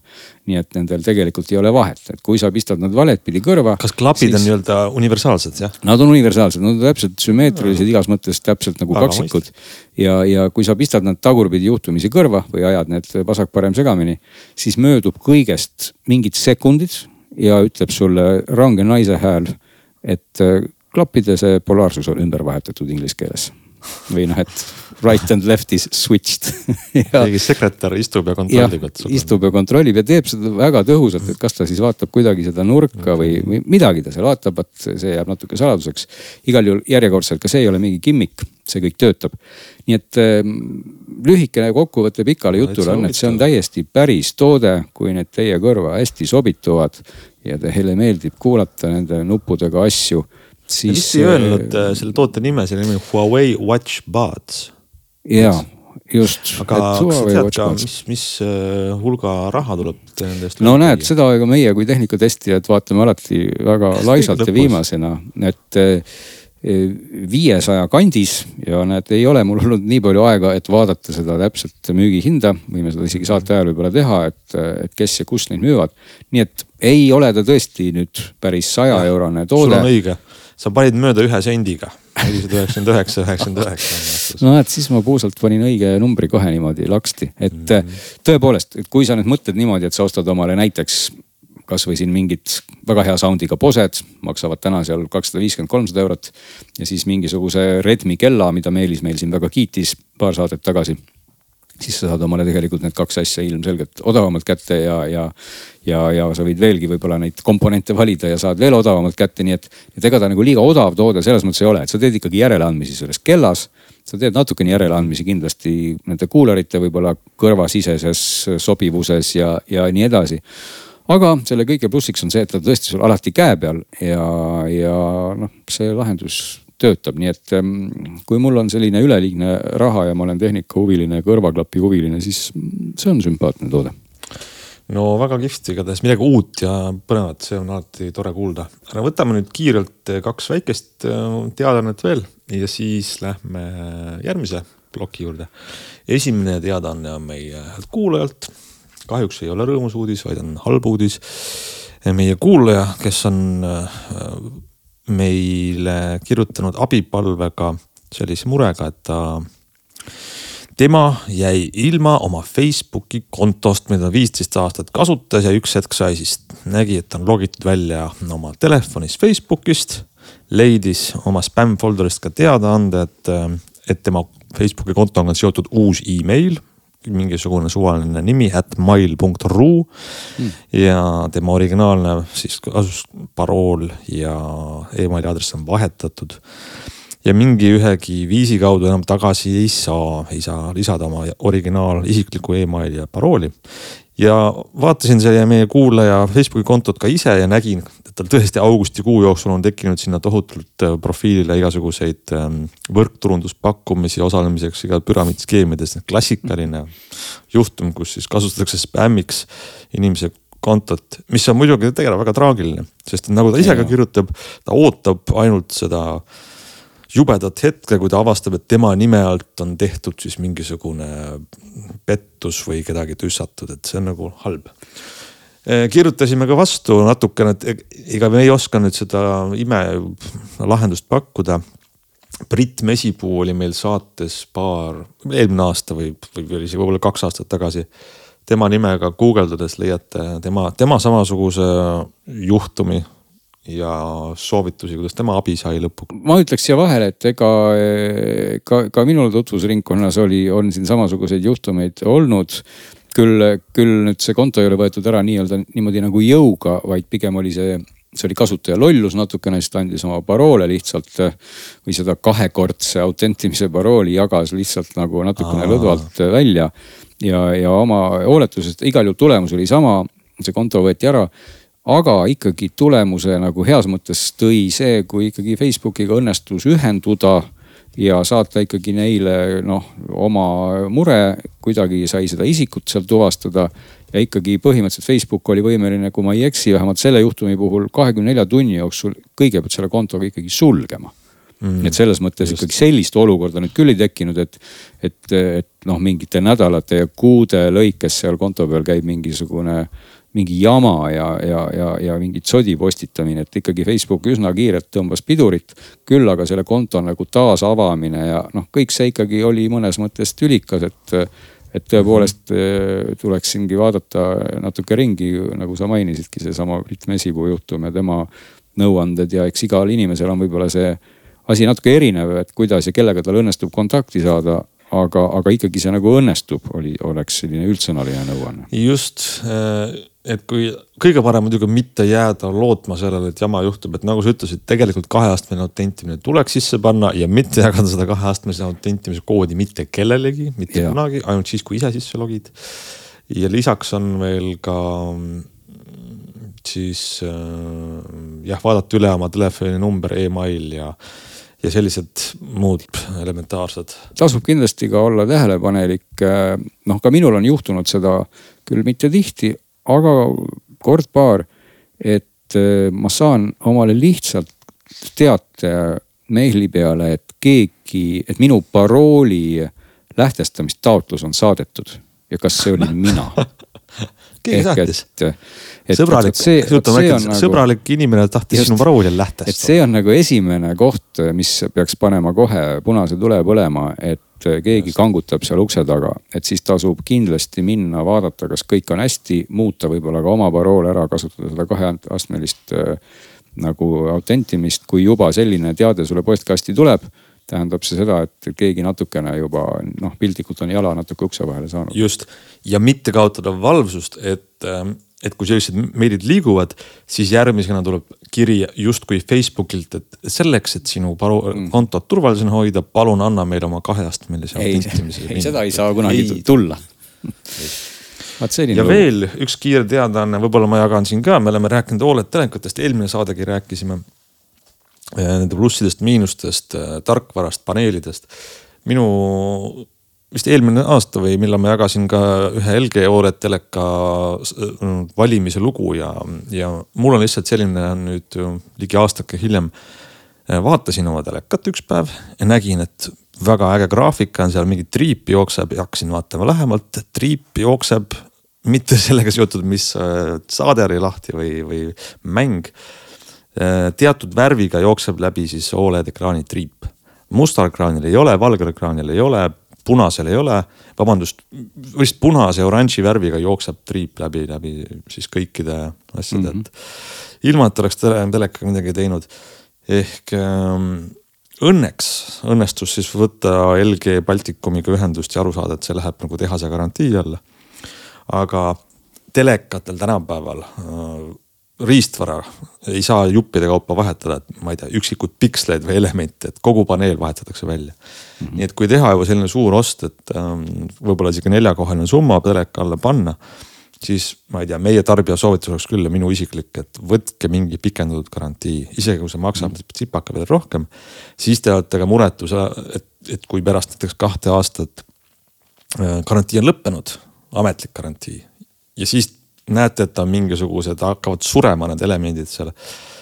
nii et nendel tegelikult ei ole vahet, et kui sa pistad nad valet pidi kõrva. kas klapid siis... on nii-öelda universaalsed jah? Nad on universaalsed, nad on täpselt sümmeetrilised no. igas mõttes täpselt nagu Väga kaksikud. ja, ja kui sa pistad nad tagurpidi juhtumisi kõrva või ajad need vasak-parem segamini, siis möödub kõigest mingid sekundid ja ütleb sulle range naise hääl, et äh, klappide see polaarsus on ümber vahetatud inglise keeles või noh, et right and left is switched keegi sekretär istub ja kontrollib, et. istub ja kontrollib ja teeb seda väga tõhusalt, et kas ta siis vaatab kuidagi seda nurka või, või midagi ta seal vaatab, vot see jääb natuke saladuseks. igal juhul järjekordselt ka see ei ole mingi gimmick, see kõik töötab. nii et äh, lühikene kokkuvõte pikale jutule on, et see on täiesti päris toode, kui need teie kõrva hästi sobituvad ja teile meeldib kuulata nende nuppudega asju siis. vist ei öelnud äh, selle toote nime, selle nimi on Huawei Watch Buds. ja, just. aga kas sa tead ka, mis, mis äh, hulga raha tuleb nende eest? no näed, seda ega meie kui tehnikatestijad vaatame alati väga laisalt ja viimasena, et äh, viiesaja kandis ja näed, ei ole mul olnud nii palju aega, et vaadata seda täpselt müügihinda. võime seda isegi saate ajal võib-olla teha, et, et kes ja kus neid müüvad. nii et ei ole ta tõesti nüüd päris saja eurone toode. sul on õige sa panid mööda ühe sendiga, nelisada üheksakümmend üheksa, üheksakümmend üheksa. no näed, siis ma puusalt panin õige numbri kohe niimoodi laksti, et mm -hmm. tõepoolest, et kui sa nüüd mõtled niimoodi, et sa ostad omale näiteks kasvõi siin mingid väga hea sound'iga posed, maksavad täna seal kakssada viiskümmend, kolmsada eurot. ja siis mingisuguse Redmi kella, mida Meelis meil siin väga kiitis paar saadet tagasi siis sa saad omale tegelikult need kaks asja ilmselgelt odavamalt kätte ja, ja, ja, ja sa võid veelgi võib-olla neid komponente valida ja saad veel odavamalt kätte, nii et, et ega ta nagu liiga odav toode selles mõttes ei ole, et sa teed ikkagi järeleandmisi selles kellas. sa teed natukene järeleandmisi kindlasti nende kuularite võib-olla kõrvasiseses sobivuses ja, ja nii edasi aga selle kõige plussiks on see, et ta tõesti sul alati käe peal ja, ja noh, see lahendus töötab, nii et ähm, kui mul on selline üleliigne raha ja ma olen tehnikahuviline, kõrvaklapi huviline, siis see on sümpaatne toode no väga kihvt, igatahes midagi uut ja põnevat, see on alati tore kuulda. aga võtame nüüd kiirelt kaks väikest äh, teadaannet veel ja siis lähme järgmise ploki juurde. esimene teadaanne on meie kuulajalt. kahjuks ei ole rõõmus uudis, vaid on halb uudis. meie kuulaja, kes on äh, meile kirjutanud abipalvega sellise murega, et ta, tema jäi ilma oma Facebooki kontost, mida viisteist aastat kasutas ja üks hetk sai siis, nägi, et on logitud välja oma telefonis Facebookist. leidis oma spämm folder'ist ka teadaande, et, et tema Facebooki kontoga on seotud uus email mingisugune suvaline nimi, at mail.ru mm. ja tema originaalne siis asus parool ja emaili aadress on vahetatud. ja mingi ühegi viisi kaudu enam tagasi ei saa, ei saa lisada oma originaal isiklikku emaili ja parooli. Ja vaatasin selle meie kuulaja Facebooki kontot ka ise ja nägin, tal tõesti augustikuu jooksul on tekkinud sinna tohutult äh, profiilile igasuguseid ähm, võrkturunduspakkumisi osalemiseks igal püramiidskeemides, klassikaline juhtum, kus siis kasutatakse spämmiks inimese kontot, mis on muidugi tegelikult väga traagiline, sest nagu ta ise ka kirjutab, ta ootab ainult seda jubedat hetke, kui ta avastab, et tema nime alt on tehtud siis mingisugune pettus või kedagi tüssatud, et see on nagu halb kirjutasime ka vastu natukene, et ega me ei oska nüüd seda imelahendust pakkuda. Brit Mesipuu oli meil saates paar, eelmine aasta või, või isegi võib-olla kaks aastat tagasi. tema nimega guugeldades leiate tema, tema samasuguse juhtumi ja soovitusi, kuidas tema abi sai lõpuks. ma ütleks siia vahele, et ega ka, ka minul tutvusringkonnas oli, on siin samasuguseid juhtumeid olnud küll, küll nüüd see konto ei ole võetud ära nii-öelda niimoodi nagu jõuga, vaid pigem oli see, see oli kasutaja lollus natukene, siis ta andis oma paroole lihtsalt või seda kahekordse autentimise parooli jagas lihtsalt nagu natukene Aa. lõdvalt välja. ja, ja oma hooletusest igal juhul tulemus oli sama, see konto võeti ära aga ikkagi tulemuse nagu heas mõttes tõi see, kui ikkagi Facebookiga õnnestus ühenduda ja saata ikkagi neile noh, oma mure, kuidagi sai seda isikut seal tuvastada. ja ikkagi põhimõtteliselt Facebook oli võimeline, kui ma ei eksi, vähemalt selle juhtumi puhul kahekümne nelja tunni jooksul kõigepealt selle kontoga ikkagi sulgema mm.. et selles mõttes Just. ikkagi sellist olukorda nüüd küll ei tekkinud, et, et, et noh, mingite nädalate ja kuude lõikes seal konto peal käib mingisugune mingi jama ja, ja, ja, ja mingit sodi postitamine, et ikkagi Facebook üsna kiirelt tõmbas pidurit. küll aga selle konto nagu taasavamine ja noh, kõik see ikkagi oli mõnes mõttes tülikas, et, et tõepoolest eh, tuleksingi vaadata natuke ringi, nagu sa mainisidki, seesama Brit Mesipuu juhtum ja tema nõuanded ja eks igal inimesel on võib-olla see asi natuke erinev, et kuidas ja kellega tal õnnestub kontakti saada aga, aga ikkagi see nagu õnnestub, oli, oleks selline üldsõnaline nõuanne. just äh, et kui kõige parem muidugi mitte jääda lootma sellele, et jama juhtub, et nagu sa ütlesid, tegelikult kaheastmeline autentimine tuleks sisse panna ja mitte jagada seda kaheastmelise autentimise koodi mitte kellelegi, mitte ja. kunagi, ainult siis, kui ise sisse logid. ja lisaks on veel ka siis äh, jah, vaadata üle oma telefoninumber e, email ja ja sellised muud elementaarsed. tasub kindlasti ka olla tähelepanelik. Äh, noh, ka minul on juhtunud seda küll mitte tihti, aga kord-paar, et äh, ma saan omale lihtsalt teate meili peale, et keegi, et minu parooli lähtestamistaotlus on saadetud ja kas see olin mina keegi saatis. sõbralik, nagu, sõbralik inimene tahtis just, sinu parooli lähtestada. et see on nagu esimene koht, mis peaks panema kohe punase tule põlema, et keegi kangutab seal ukse taga, et siis tasub kindlasti minna, vaadata, kas kõik on hästi, muuta võib-olla ka oma parool ära, kasutada seda kaheastmelist äh, nagu autentimist, kui juba selline teade sulle postkasti tuleb tähendab see seda, et keegi natukene juba noh, piltlikult on jala natuke ukse vahele saanud. just ja mitte kaotada valvsust, et ähm, et kui sellised meilid liiguvad, siis järgmisena tuleb kiri justkui Facebookilt, et selleks, et sinu paru, mm. kontot turvalisena hoida, palun anna meile oma kaheastmelise autentimise. ei, seda ei saa kunagi ei. tulla ja lugu. veel üks kiire teadaanne, võib-olla ma jagan siin ka, me oleme rääkinud Oled telekatest, eelmine saadegi rääkisime nende plussidest-miinustest, äh, tarkvarast, paneelidest. minu vist eelmine aasta või millal ma jagasin ka ühe LG Oled teleka äh, valimise lugu ja, ja mul on lihtsalt selline nüüd ligi aastake hiljem. Äh, vaatasin oma telekat üks päev ja nägin, et väga äge graafika on seal, mingi triip jookseb ja hakkasin vaatama lähemalt, triip jookseb mitte sellega seotud, mis äh, saade oli lahti või, või mäng. Teatud värviga jookseb läbi siis Oled ekraani triip mustal ekraanil ei ole, valgel ekraanil ei ole, punasel ei ole, vabandust, vist punase oranži värviga jookseb triip läbi, läbi siis kõikide asjade mm, -hmm. et ilma, et oleks tele, telekaga midagi teinud. ehk ähm, õnneks õnnestus siis võtta LG Baltikumiga ühendust ja aru saada, et see läheb nagu tehase garantii alla. aga telekatel tänapäeval äh, riistvara ei saa juppide kaupa vahetada, et ma ei tea, üksikuid piksleid või elemente, et kogu paneel vahetatakse välja mm. -hmm. nii et kui teha juba selline suur ost, et ähm, võib-olla sihuke neljakohaline summa teleka alla panna, siis ma ei tea, meie tarbija soovitus oleks küll ja minu isiklik, et võtke mingi pikendatud garantii, isegi kui see maksab mm -hmm. tsipaka veel rohkem. siis te olete ka muretu, et, et kui pärast näiteks kahte aastat äh, garantii on lõppenud, ametlik garantii ja siis näete, et on mingisugused, hakkavad surema need elemendid seal.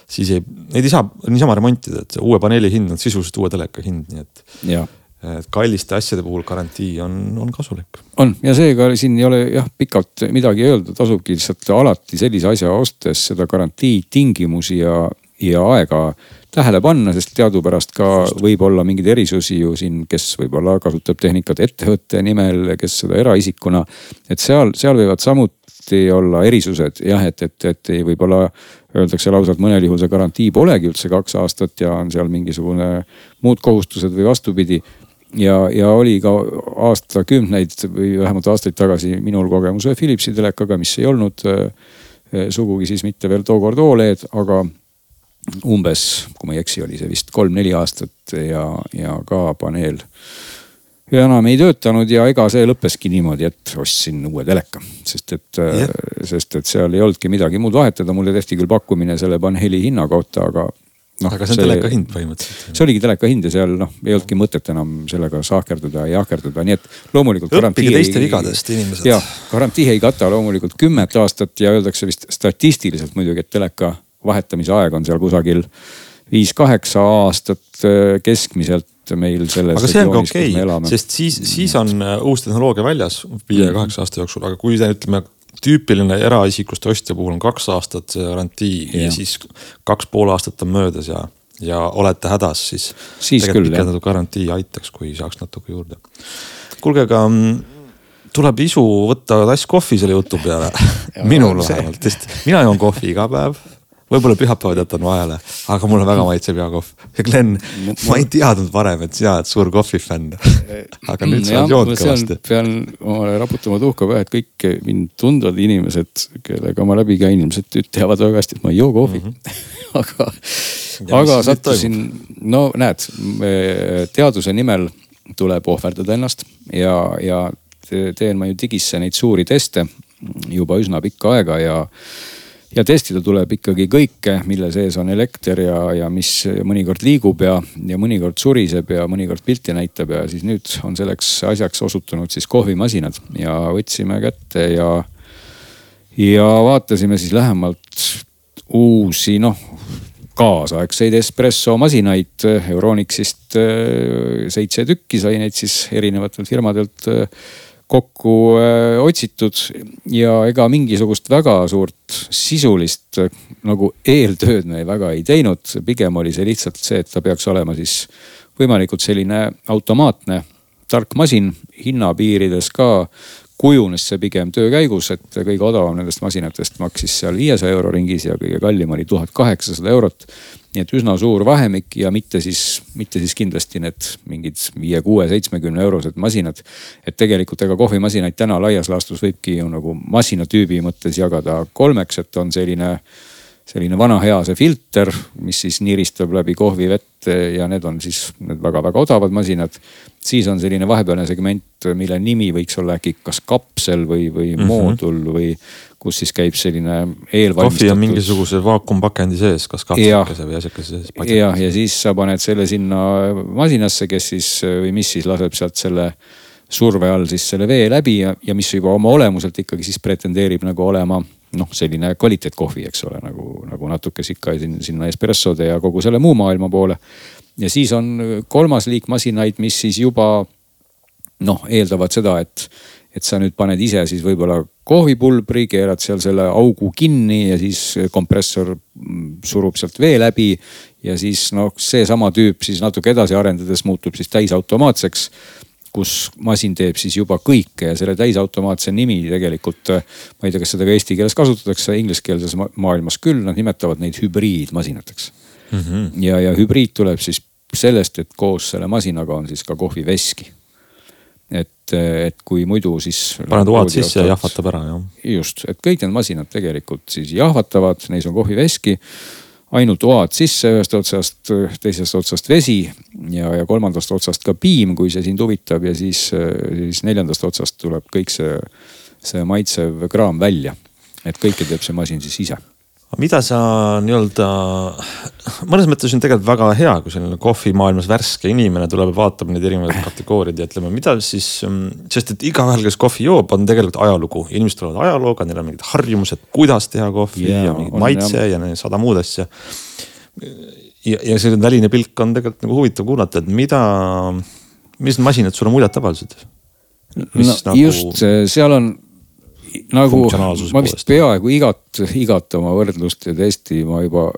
siis ei, neid ei saa niisama remontida, et uue paneeli hind on sisuliselt uue teleka hind, nii et. et kalliste asjade puhul garantii on, on kasulik. on ja seega siin ei ole jah pikalt midagi öelda, tasubki lihtsalt alati sellise asja ostes seda garantii tingimusi ja, ja aega tähele panna, sest teadupärast ka võib olla mingeid erisusi ju siin, kes võib-olla kasutab tehnikat ettevõtte nimel, kes seda eraisikuna. et seal, seal võivad samuti olla erisused. Jah, et, et, et võib-olla öeldakse lausa, et mõnel juhul see garantii polegi üldse kaks aastat ja on seal mingisugune muud kohustused või vastupidi. Ja, ja oli ka aastakümneid või vähemalt aastaid tagasi minul kogemus ühe Philipsi telekaga, mis ei olnud äh, sugugi siis mitte veel tookord Oled, aga umbes, kui ma ei eksi, oli see vist kolm-neli aastat ja, ja ka paneel ja enam ei töötanud ja ega see lõppeski niimoodi, et ostsin uue teleka, sest et yeah., sest et seal ei olnudki midagi muud vahetada, mulle tehti küll pakkumine selle paneeli hinna kohta, aga noh. aga see on see, teleka hind põhimõtteliselt. see oligi teleka hind ja seal noh, ei olnudki mõtet enam sellega sahkerduda ja jahkerduda, nii et loomulikult. õppige teiste vigadest inimesed. jah, garantii ei kata loomulikult kümmet aastat ja öeldakse vist statistiliselt muidugi, et teleka vahetamise aeg on seal kusagil viis-kaheksa aastat eh, keskmiselt meil selles. aga see on ka okei okay,, sest siis, siis on äh, uus tehnoloogia väljas viie-kaheksa aasta jooksul, aga kui te ütleme tüüpiline eraisikust ostja puhul on kaks aastat garantii ja. ja siis kaks pool aastat on möödas ja, ja olete hädas, siis. siis küll jah. garantii aitaks, kui saaks natuke juurde. kuulge, aga mm, tuleb isu võtta tass kohvi selle jutu peale minul vähemalt, sest mina joon kohvi iga päev võib-olla pühapäevad jätan vahele, aga mulle väga maitseb hea kohv. ja Glen, ma ei teadnud varem, et sina oled suur kohvifänn. aga nüüd sa oled joonud kõvasti. pean omale raputama tuhka pähe, et kõik mind tundvad inimesed, kellega ma läbi käin, ilmselt teavad väga hästi, et ma ei joo kohvi mm. -hmm. aga, aga sattusin, no näed, teaduse nimel tuleb ohverdada ennast ja, ja teen ma ju digisse neid suuri teste juba üsna pikka aega ja ja testida tuleb ikkagi kõike, mille sees on elekter ja, ja mis mõnikord liigub ja, ja mõnikord suriseb ja mõnikord pilti näitab ja siis nüüd on selleks asjaks osutunud siis kohvimasinad. Ja võtsime kätte ja, ja vaatasime siis lähemalt uusi noh kaasaegseid espresso masinaid. Euronixist äh, seitse tükki sai neid siis erinevatelt firmadelt äh, kokku äh, otsitud ja ega mingisugust väga suurt sisulist äh, nagu eeltööd me väga ei teinud. pigem oli see lihtsalt see, et ta peaks olema siis võimalikult selline automaatne tark masin hinnapiirides ka kujunes see pigem töö käigus, et kõige odavam nendest masinatest maksis seal viiesaja euro ringis ja kõige kallim oli tuhat kaheksasada eurot nii et üsna suur vahemik ja mitte siis, mitte siis kindlasti need mingid viie, kuue, seitsmekümne eurosed masinad. et tegelikult ega kohvimasinaid täna laias laastus võibki ju nagu masinatüübi mõttes jagada kolmeks, et on selline selline vana hea see filter, mis siis niiristab läbi kohvivett ja need on siis need väga-väga odavad masinad. siis on selline vahepealne segment, mille nimi võiks olla äkki kas kapsel või, või mm -hmm. moodul või kus siis käib selline eelvalmistatud. kohvi on mingisuguse vaakumpakendi sees, kas kapslikese või asjakese sees. jah, ja siis sa paned selle sinna masinasse, kes siis või mis siis laseb sealt selle surve all siis selle vee läbi ja, ja mis juba oma olemuselt ikkagi siis pretendeerib nagu olema noh, selline kvaliteetkohvi, eks ole, nagu, nagu natuke ikka sinna espressode ja kogu selle muu maailma poole. ja siis on kolmas liik masinaid, mis siis juba noh, eeldavad seda, et, et sa nüüd paned ise siis võib-olla kohvipulbri, keerad seal selle augu kinni ja siis kompressor surub sealt vee läbi. ja siis noh, seesama tüüp siis natuke edasi arendades muutub siis täisautomaatseks kus masin teeb siis juba kõike ja selle täisautomaatse nimi tegelikult, ma ei tea, kas seda ka eesti keeles kasutatakse, ingliskeelses maailmas küll, nad nimetavad neid hübriidmasinateks mm. -hmm. ja, ja hübriid tuleb siis sellest, et koos selle masinaga on siis ka kohviveski. et, et kui muidu siis. paned oad sisse ja jahvatab ära jah. just, et kõik need masinad tegelikult siis jahvatavad, neis on kohviveski ainult oad sisse ühest otsast, teisest otsast vesi ja, ja kolmandast otsast ka piim, kui see sind huvitab ja siis, siis neljandast otsast tuleb kõik see, see maitsev kraam välja. et kõike teeb see masin siis ise mida sa nii-öelda, mõnes mõttes on tegelikult väga hea, kui selline kohvimaailmas värske inimene tuleb ja vaatab neid erinevaid kategooriaid ja ütleme, mida siis, sest et igaühel, kes kohvi joob, on tegelikult ajalugu. inimesed tulevad ajalooga, neil on mingid harjumused, kuidas teha kohvi yeah, ja mingid maitse jah. ja sada muud asja. Ja, ja selline väline pilk on tegelikult nagu huvitav kuulata, et mida, mis masinad sulle muljet avaldasid? no nagu... just, seal on nagu ma vist peaaegu igat, igat oma võrdlust ja testi ma juba,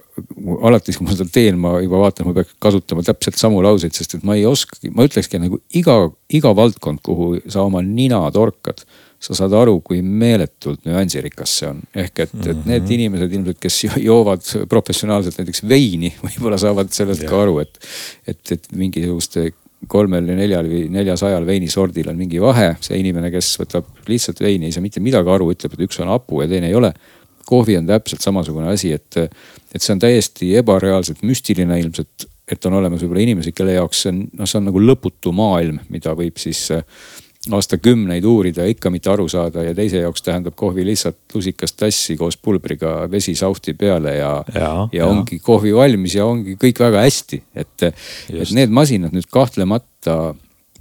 alati kui ma seda teen, ma juba vaatan, ma peaks kasutama täpselt samu lauseid, sest et ma ei oskagi, ma ütlekski nagu iga, iga valdkond, kuhu sa oma nina torkad sa saad aru, kui meeletult nüansirikas see on. ehk et, et need mhm. inimesed ilmselt, kes joovad professionaalselt näiteks veini, võib-olla saavad sellest ja. ka aru, et, et, et mingisuguste kolmel ja neljal või neljasajal veinisordil on mingi vahe. see inimene, kes võtab lihtsalt veini, ei saa mitte midagi aru, ütleb, et üks on hapu ja teine ei ole. kohvi on täpselt samasugune asi, et, et see on täiesti ebareaalselt müstiline ilmselt, et on olemas võib-olla inimesi, kelle jaoks see on, noh, see on nagu lõputu maailm, mida võib siis aastakümneid uurida ja ikka mitte aru saada ja teise jaoks tähendab kohvi lihtsalt lusikas tassi koos pulbriga vesi sauhti peale ja, ja, ja, ja ongi kohvi valmis ja ongi kõik väga hästi. et, et need masinad nüüd kahtlemata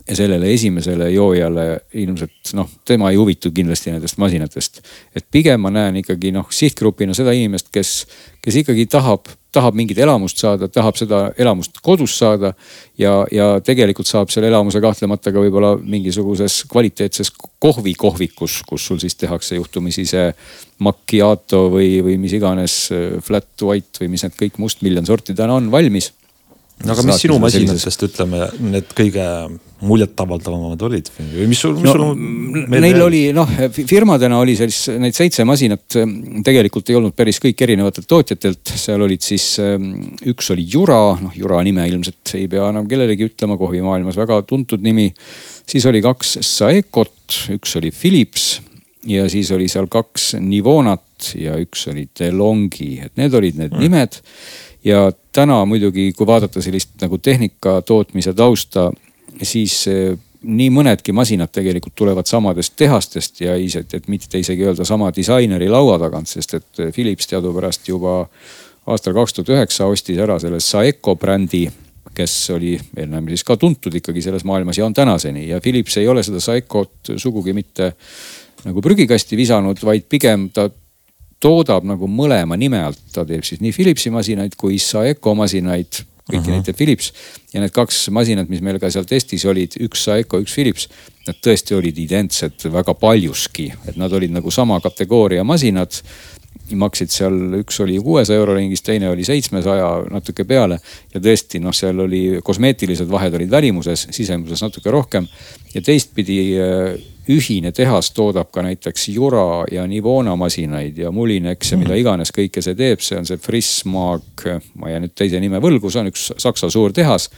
ja sellele esimesele joojale ilmselt noh, tema ei huvitu kindlasti nendest masinatest. et pigem ma näen ikkagi noh, sihtgrupina seda inimest, kes, kes ikkagi tahab, tahab mingit elamust saada, tahab seda elamust kodus saada. ja, ja tegelikult saab selle elamuse kahtlemata ka võib-olla mingisuguses kvaliteetses kohvikohvikus, kus sul siis tehakse juhtumisi see macchiato või, või mis iganes flat white või mis need kõik mustmiljon sorti täna on valmis no aga mis sinu masinatest ütleme, need kõige muljetavaldavamad olid või mis sul, mis no, sul? Neil oli noh, firmadena oli sellist, neid seitse masinat ehm, tegelikult ei olnud päris kõik erinevatelt tootjatelt, seal olid siis, ehm, üks oli Jura, noh Jura nime ilmselt ei pea enam kellelegi ütlema, kohvimaailmas väga tuntud nimi. siis oli kaks Saecot, üks oli Philips ja siis oli seal kaks Nivonat ja üks oli DeLonghi, et need olid need mm. nimed ja täna muidugi, kui vaadata sellist nagu tehnika tootmise tausta, siis eh, nii mõnedki masinad tegelikult tulevad samadest tehastest ja isegi, et mitte isegi öelda sama disaineri laua tagant, sest et Philips teadupärast juba aastal kaks tuhat üheksa ostis ära selle Saeco brändi kes oli ennem siis ka tuntud ikkagi selles maailmas ja on tänaseni. Ja Philips ei ole seda Saecot sugugi mitte nagu prügikasti visanud, vaid pigem ta toodab nagu mõlema nime alt, ta teeb siis nii Philipsi masinaid kui Saeco masinaid kõiki uh -huh. neid teeb Philips. ja need kaks masinat, mis meil ka seal testis olid, üks Saeco, üks Philips. Nad tõesti olid identsed väga paljuski, et nad olid nagu sama kategooria masinad. Maksid seal, üks oli kuuesaja euro ringis, teine oli seitsmesaja natuke peale. ja tõesti noh, seal oli kosmeetilised vahed olid välimuses, sisemuses natuke rohkem. ja teistpidi ühine tehas toodab ka näiteks Jura ja Nivona masinaid ja Mulinex ja mida mhm. iganes kõike see teeb, see on see Frissmag, ma jään nüüd teise nime võlgu, see on üks Saksa suur tehas.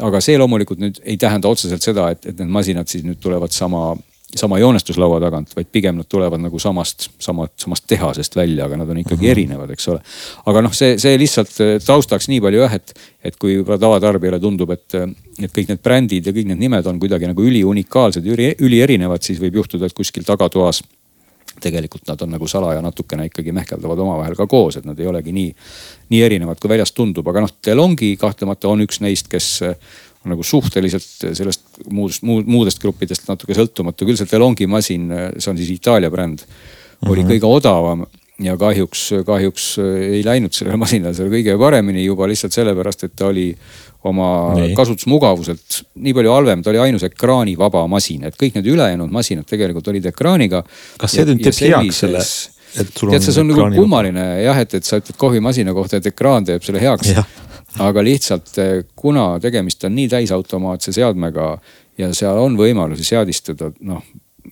aga see loomulikult nüüd ei tähenda otseselt seda, et, et need masinad siis nüüd tulevad sama sama joonestuslaua tagant, vaid pigem nad tulevad nagu samast, samast, samast tehasest välja, aga nad on ikkagi mm -hmm. erinevad, eks ole. aga noh, see, see lihtsalt eh, taustaks nii palju jah, et, et kui tavatarbijale tundub, et, et kõik need brändid ja kõik need nimed on kuidagi nagu üliunikaalsed, üli, ülierinevad, siis võib juhtuda, et kuskil tagatoas tegelikult nad on nagu salaja natukene ikkagi mehkeldavad omavahel ka koos, et nad ei olegi nii, nii erinevad, kui väljast tundub, aga noh, DeLonghi kahtlemata on üks neist, kes nagu suhteliselt sellest muudest, muudest gruppidest natuke sõltumatu. küll see Delonghi masin, see on siis Itaalia bränd, oli mm -hmm. kõige odavam ja kahjuks, kahjuks ei läinud sellele masinale seal kõige paremini juba lihtsalt sellepärast, et ta oli oma nii. kasutusmugavuselt nii palju halvem, ta oli ainus ekraanivaba masin, et kõik need ülejäänud masinad tegelikult olid ekraaniga. kas see nüüd teeb heaks selle? tead, see on nagu kummaline jah, et, et sa ütled kohvimasina kohta, et ekraan teeb selle heaks aga lihtsalt eh, kuna tegemist on nii täisautomaatse seadmega ja seal on võimalusi seadistada noh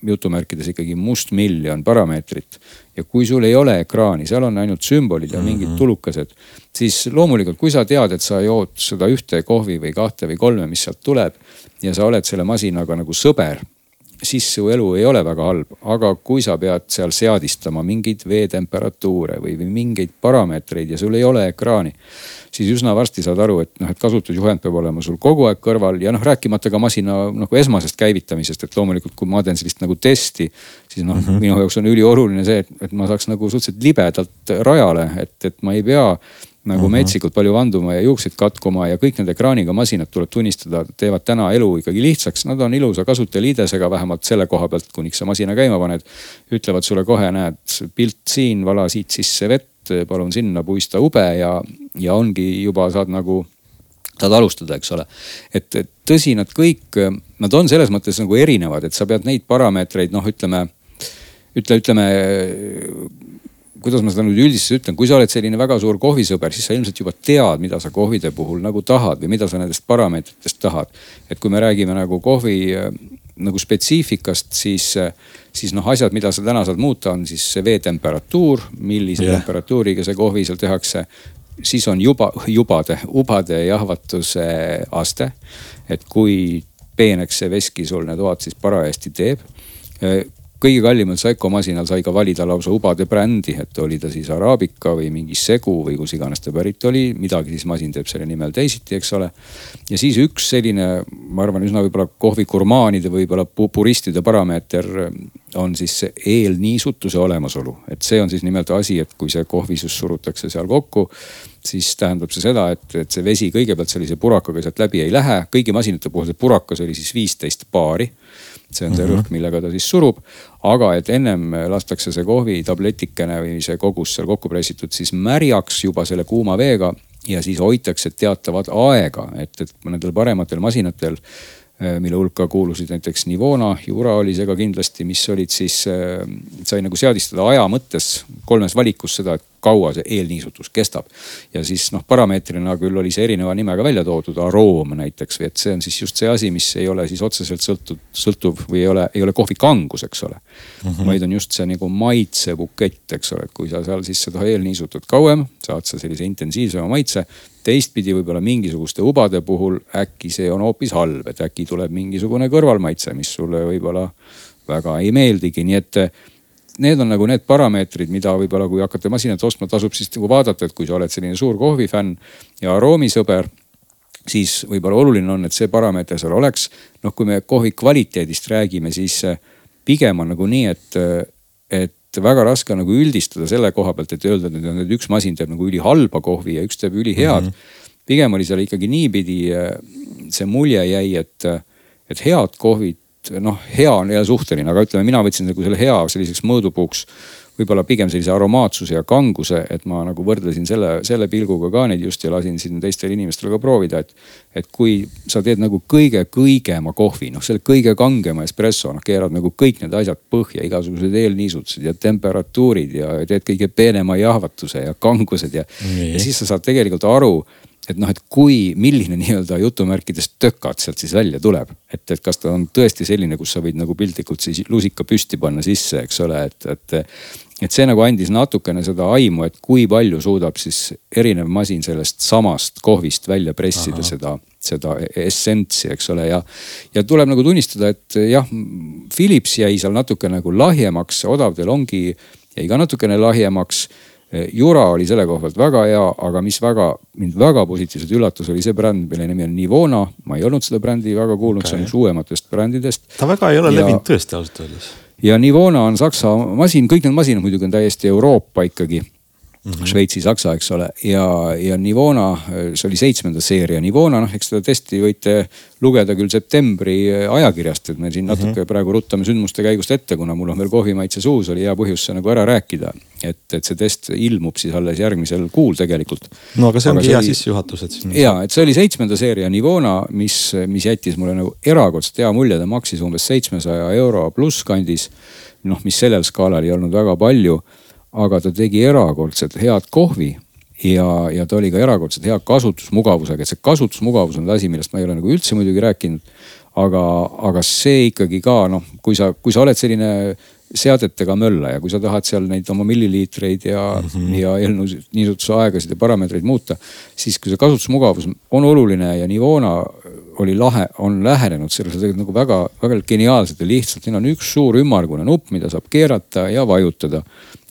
jutumärkides ikkagi mustmiljon parameetrit. ja kui sul ei ole ekraani, seal on ainult sümbolid ja mingid mhm. tulukesed, siis loomulikult, kui sa tead, et sa jood seda ühte kohvi või kahte või kolme, mis sealt tuleb ja sa oled selle masinaga nagu sõber siis su elu ei ole väga halb, aga kui sa pead seal seadistama mingeid veetemperatuure või, või mingeid parameetreid ja sul ei ole ekraani. siis üsna varsti saad aru, et noh, et kasutusjuhend peab olema sul kogu aeg kõrval ja noh, rääkimata ka masina nagu esmasest käivitamisest, et loomulikult, kui ma teen sellist nagu testi. siis noh mm -hmm., minu jaoks on ülioluline see, et, ma saaks nagu suhteliselt libedalt rajale, et, et ma ei pea nagu mhm. -huh. metsikult palju vanduma ja juukseid katkuma ja kõik need ekraaniga masinad tuleb tunnistada, teevad täna elu ikkagi lihtsaks. Nad on ilusa kasutajaliidesega vähemalt selle koha pealt, kuniks sa masina käima paned. ütlevad sulle kohe, näed pilt siin, vala siit sisse vett, palun sinna puista ube ja, ja ongi juba saad nagu saad alustada, eks ole. et tõsi, nad kõik, nad on selles mõttes nagu erinevad, et sa pead neid parameetreid noh, ütleme, ütle, ütleme kuidas ma seda nüüd üldiselt ütlen, kui sa oled selline väga suur kohvisõber, siis sa ilmselt juba tead, mida sa kohvide puhul nagu tahad või mida sa nendest parameetritest tahad. et kui me räägime nagu kohvi äh, nagu spetsiifikast, siis, äh, siis noh, asjad, mida sa täna saad muuta, on siis see veetemperatuur, millise yeah. temperatuuriga see kohvi seal tehakse. siis on juba, jubade, ubade jahvatuse aste. et kui peeneks see veski sul need toad siis parajasti teeb äh, kõige kallimal Seiko masinal sai ka valida lausa ubade brändi, et oli ta siis araabika või mingi segu või kus iganes ta pärit oli, midagi siis masin teeb selle nimel teisiti, eks ole. ja siis üks selline, ma arvan, üsna võib-olla kohvikurmaanide, võib-olla puristide parameeter on siis eelniisutuse olemasolu. et see on siis nimelt asi, et kui see kohvisus surutakse seal kokku siis tähendab see seda, et, et see vesi kõigepealt sellise purakaga sealt läbi ei lähe. kõigi masinate puhul see purakas oli siis viisteist baari see on see mm -hmm. rõhk, millega ta siis surub. aga et ennem lastakse see kohvitabletikene või see kogus seal kokku pressitud siis märjaks juba selle kuuma veega ja siis hoitakse teatavat aega, et, et nendel parematel masinatel Äh, mille hulka kuulusid näiteks Nivona, Jura oli see ka kindlasti, mis olid siis, äh, sai nagu seadistada aja mõttes kolmes valikus seda, et kaua see eelniisutus kestab. ja siis noh, parameetrina küll oli see erineva nimega välja toodud, aroom näiteks või et see on siis just see asi, mis ei ole siis otseselt sõltud, sõltuv või ei ole, ei ole kohvi kangus, eks ole mm. -hmm. vaid on just see nagu maitsebukett, eks ole, et kui sa seal siis seda eelniisutad kauem, saad sa sellise intensiivsema maitse teistpidi võib-olla mingisuguste ubade puhul äkki see on hoopis halb, et äkki tuleb mingisugune kõrvalmaitse, mis sulle võib-olla väga ei meeldigi, nii et need on nagu need parameetrid, mida võib-olla, kui hakkate masinat ostma, tasub siis nagu vaadata, et kui sa oled selline suur kohvifänn ja aroomisõber siis võib-olla oluline on, et see parameeter seal oleks. noh, kui me kohvi kvaliteedist räägime, siis eh, pigem on nagu nii, et, eh, et väga raske on nagu üldistada selle koha pealt, et öelda, et üks masin teeb nagu ülihalba kohvi ja üks teeb ülihead mm. -hmm. pigem oli seal ikkagi niipidi, äh, see mulje jäi, et, et head kohvid, noh, hea on jälle suhteline, aga ütleme, mina võtsin nagu selle hea selliseks mõõdupuuks võib-olla pigem sellise aromaatsuse ja kanguse, et ma nagu võrdlesin selle, selle pilguga ka neid just ja lasin siin teistel inimestel ka proovida, et. et kui sa teed nagu kõige kõigema kohvi, noh selle kõige kangema espresso, noh keerad nagu kõik need asjad põhja, igasugused eelniisutused ja temperatuurid ja teed kõige peenema jahvatuse ja kangused ja, ja siis sa saad tegelikult aru et noh, et kui, milline nii-öelda jutumärkides tökat sealt siis välja tuleb. et, et kas ta on tõesti selline, kus sa võid nagu piltlikult siis lusika püsti panna sisse, eks ole, et, et. et see nagu andis natukene seda aimu, et kui palju suudab siis erinev masin sellest samast kohvist välja pressida Aha. seda, seda essentsi, eks ole, ja. ja tuleb nagu tunnistada, et jah, Philips jäi seal natuke nagu lahjemaks, odavdel ongi, jäi ka natukene lahjemaks Jura oli selle koha pealt väga hea, aga mis väga, mind väga positiivselt üllatas, oli see bränd, mille nimi on Nivona. ma ei olnud seda brändi väga kuulnud okay., see on üks uuematest brändidest. ta väga ei ole ja, levinud tõesti ausalt öeldes. ja Nivona on saksa masin, kõik need masinad muidugi on täiesti Euroopa ikkagi mm -hmm. Šveitsi, Saksa, eks ole. ja, ja Nivona, see oli seitsmenda seeria Nivona, noh, eks seda testi võite lugeda küll septembri ajakirjast, et me siin natuke mm -hmm. praegu ruttame sündmuste käigust ette, kuna mul on veel kohvimaitse suus, oli hea põhjus see nagu ära rääkida. et, et see test ilmub siis alles järgmisel kuul tegelikult. no aga see ongi hea sissejuhatus, et ja, et see oli seitsmenda seeria Nivona, mis, mis jättis mulle nagu erakordselt hea mulje, ta maksis umbes seitsmesaja euro pluss kandis. noh, mis sellel skaalal ei olnud väga palju aga ta tegi erakordselt head kohvi ja, ja ta oli ka erakordselt hea kasutusmugavusega, et see kasutusmugavus on asi, millest ma ei ole nagu üldse muidugi rääkinud. aga, aga see ikkagi ka noh, kui sa, kui sa oled selline seadetega möllaja, kui sa tahad seal neid oma milliliitreid ja mm, -hmm. ja eelnõu niisuguse aegasid ja parameetreid muuta. siis kui see kasutusmugavus on oluline ja Nivona oli lahe, on lähenenud sellele tegelikult nagu väga, väga geniaalselt ja lihtsalt. siin on üks suur ümmargune nupp, mida saab keerata ja vajutada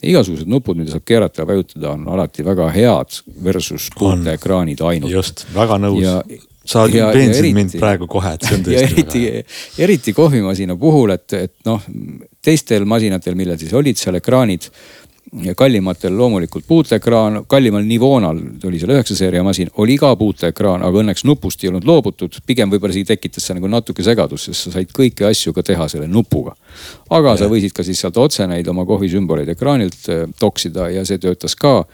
igasugused nupud, mida saab keerata ja vajutada, on alati väga head versus suurte ekraanid ainult. just, väga nõus. sa veensid mind praegu kohe, et see on tõesti eriti, eriti kohvimasina puhul, et, et noh, teistel masinatel, millel siis olid seal ekraanid ja kallimatel loomulikult puuteekraan, kallimal Nivonal oli seal üheksa seeria masin, oli ka puuteekraan, aga õnneks nupust ei olnud loobutud. pigem võib-olla isegi tekitas see nagu natuke segadust, sest sa said kõiki asju ka teha selle nupuga. aga ja. sa võisid ka siis sealt otse neid oma kohvisümboleid ekraanilt eh, toksida ja see töötas ka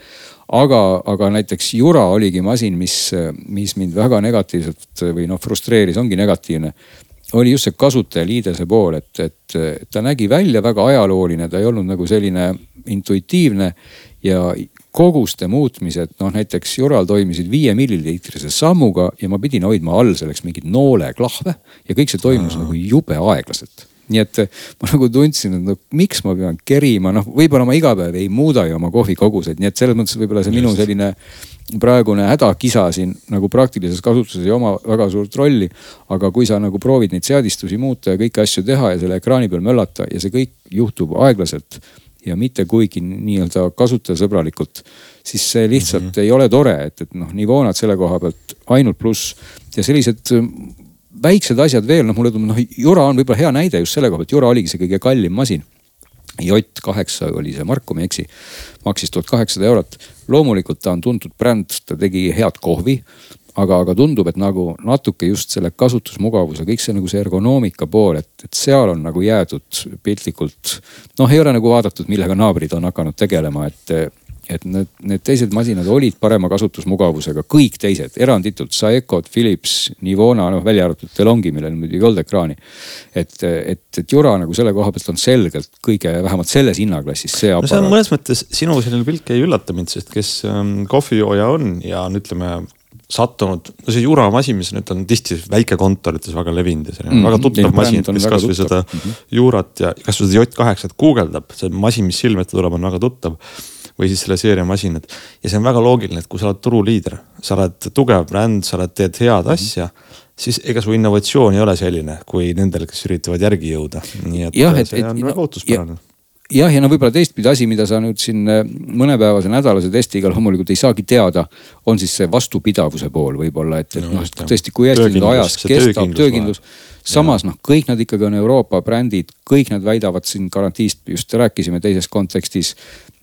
aga, aga näiteks Jura oligi masin, mis, mis mind väga negatiivselt või noh, frustreeris, ongi negatiivne. oli just see kasutajaliidese pool, et, et ta nägi välja väga ajalooline, ta ei olnud nagu selline intuitiivne ja koguste muutmised, noh näiteks Jural toimisid viie milliliitrise sammuga ja ma pidin hoidma all selleks mingeid nooleklahve ja kõik see toimus -hmm. nagu jube aeglaselt nii et eh, ma nagu tundsin, et no miks ma pean kerima, noh, võib-olla ma iga päev ei muuda ju oma kohvikoguseid, nii et selles mõttes võib-olla see minu selline praegune hädakisa siin nagu praktilises kasutuses ei oma väga suurt rolli. aga kui sa nagu proovid neid seadistusi muuta ja kõiki asju teha ja selle ekraani peal möllata ja see kõik juhtub aeglaselt ja mitte kuigi nii-öelda kasutajasõbralikult, siis see lihtsalt mm -hmm. ei ole tore, et, et noh, nivoonad selle koha pealt ainult pluss ja sellised väiksed asjad veel, noh mulle tundub, noh Jura on võib-olla hea näide just selle koha pealt, Jura oligi see kõige kallim masin. Jott kaheksa oli see mark, kui ma ei eksi, maksis tuhat kaheksasada eurot. loomulikult ta on tuntud bränd, ta tegi head kohvi aga, aga tundub, et nagu natuke just selle kasutusmugavuse, kõik see nagu see ergonoomika pool, et, et seal on nagu jäädud piltlikult. noh, ei ole nagu vaadatud, millega naabrid on hakanud tegelema, et et need, need teised masinad olid parema kasutusmugavusega, kõik teised eranditult, Saecod, Philips, Nivona, noh välja arvatud Delongi, millel muidugi ei olnud ekraani. et, et, et Jura nagu selle koha pealt on selgelt kõige, vähemalt selles hinnaklassis see aparaat. no see on mõnes mõttes sinu selline pilk ei üllata mind, sest kes ähm, kohvijooja on ja on, ütleme sattunud, no see Jura masin, mis nüüd on tihti väikekontorites väga levinud ja selline mm, väga tuttav masin, kes kasvõi seda mm -hmm. Jurat ja kasvõi seda J8-t guugeldab, see masin, mis silme ette tuleb, on väga tuttav või siis selle seeria masinad. ja see on väga loogiline, et kui sa oled turuliider, sa oled tugev bränd, sa oled, teed head mm -hmm. asja siis ega su innovatsioon ei ole selline kui nendel, kes üritavad järgi jõuda, nii et et, see on et, väga ootuspärane jah, ja no võib-olla teistpidi asi, mida sa nüüd siin äh, mõnepäevase nädalase testiga loomulikult ei saagi teada, on siis see vastupidavuse pool võib-olla, et, et no, noh, tõesti, kui hästi nüüd ajas kestab töökindlus. samas noh, kõik nad ikkagi on Euroopa brändid, kõik nad väidavad siin garantiist, just rääkisime teises kontekstis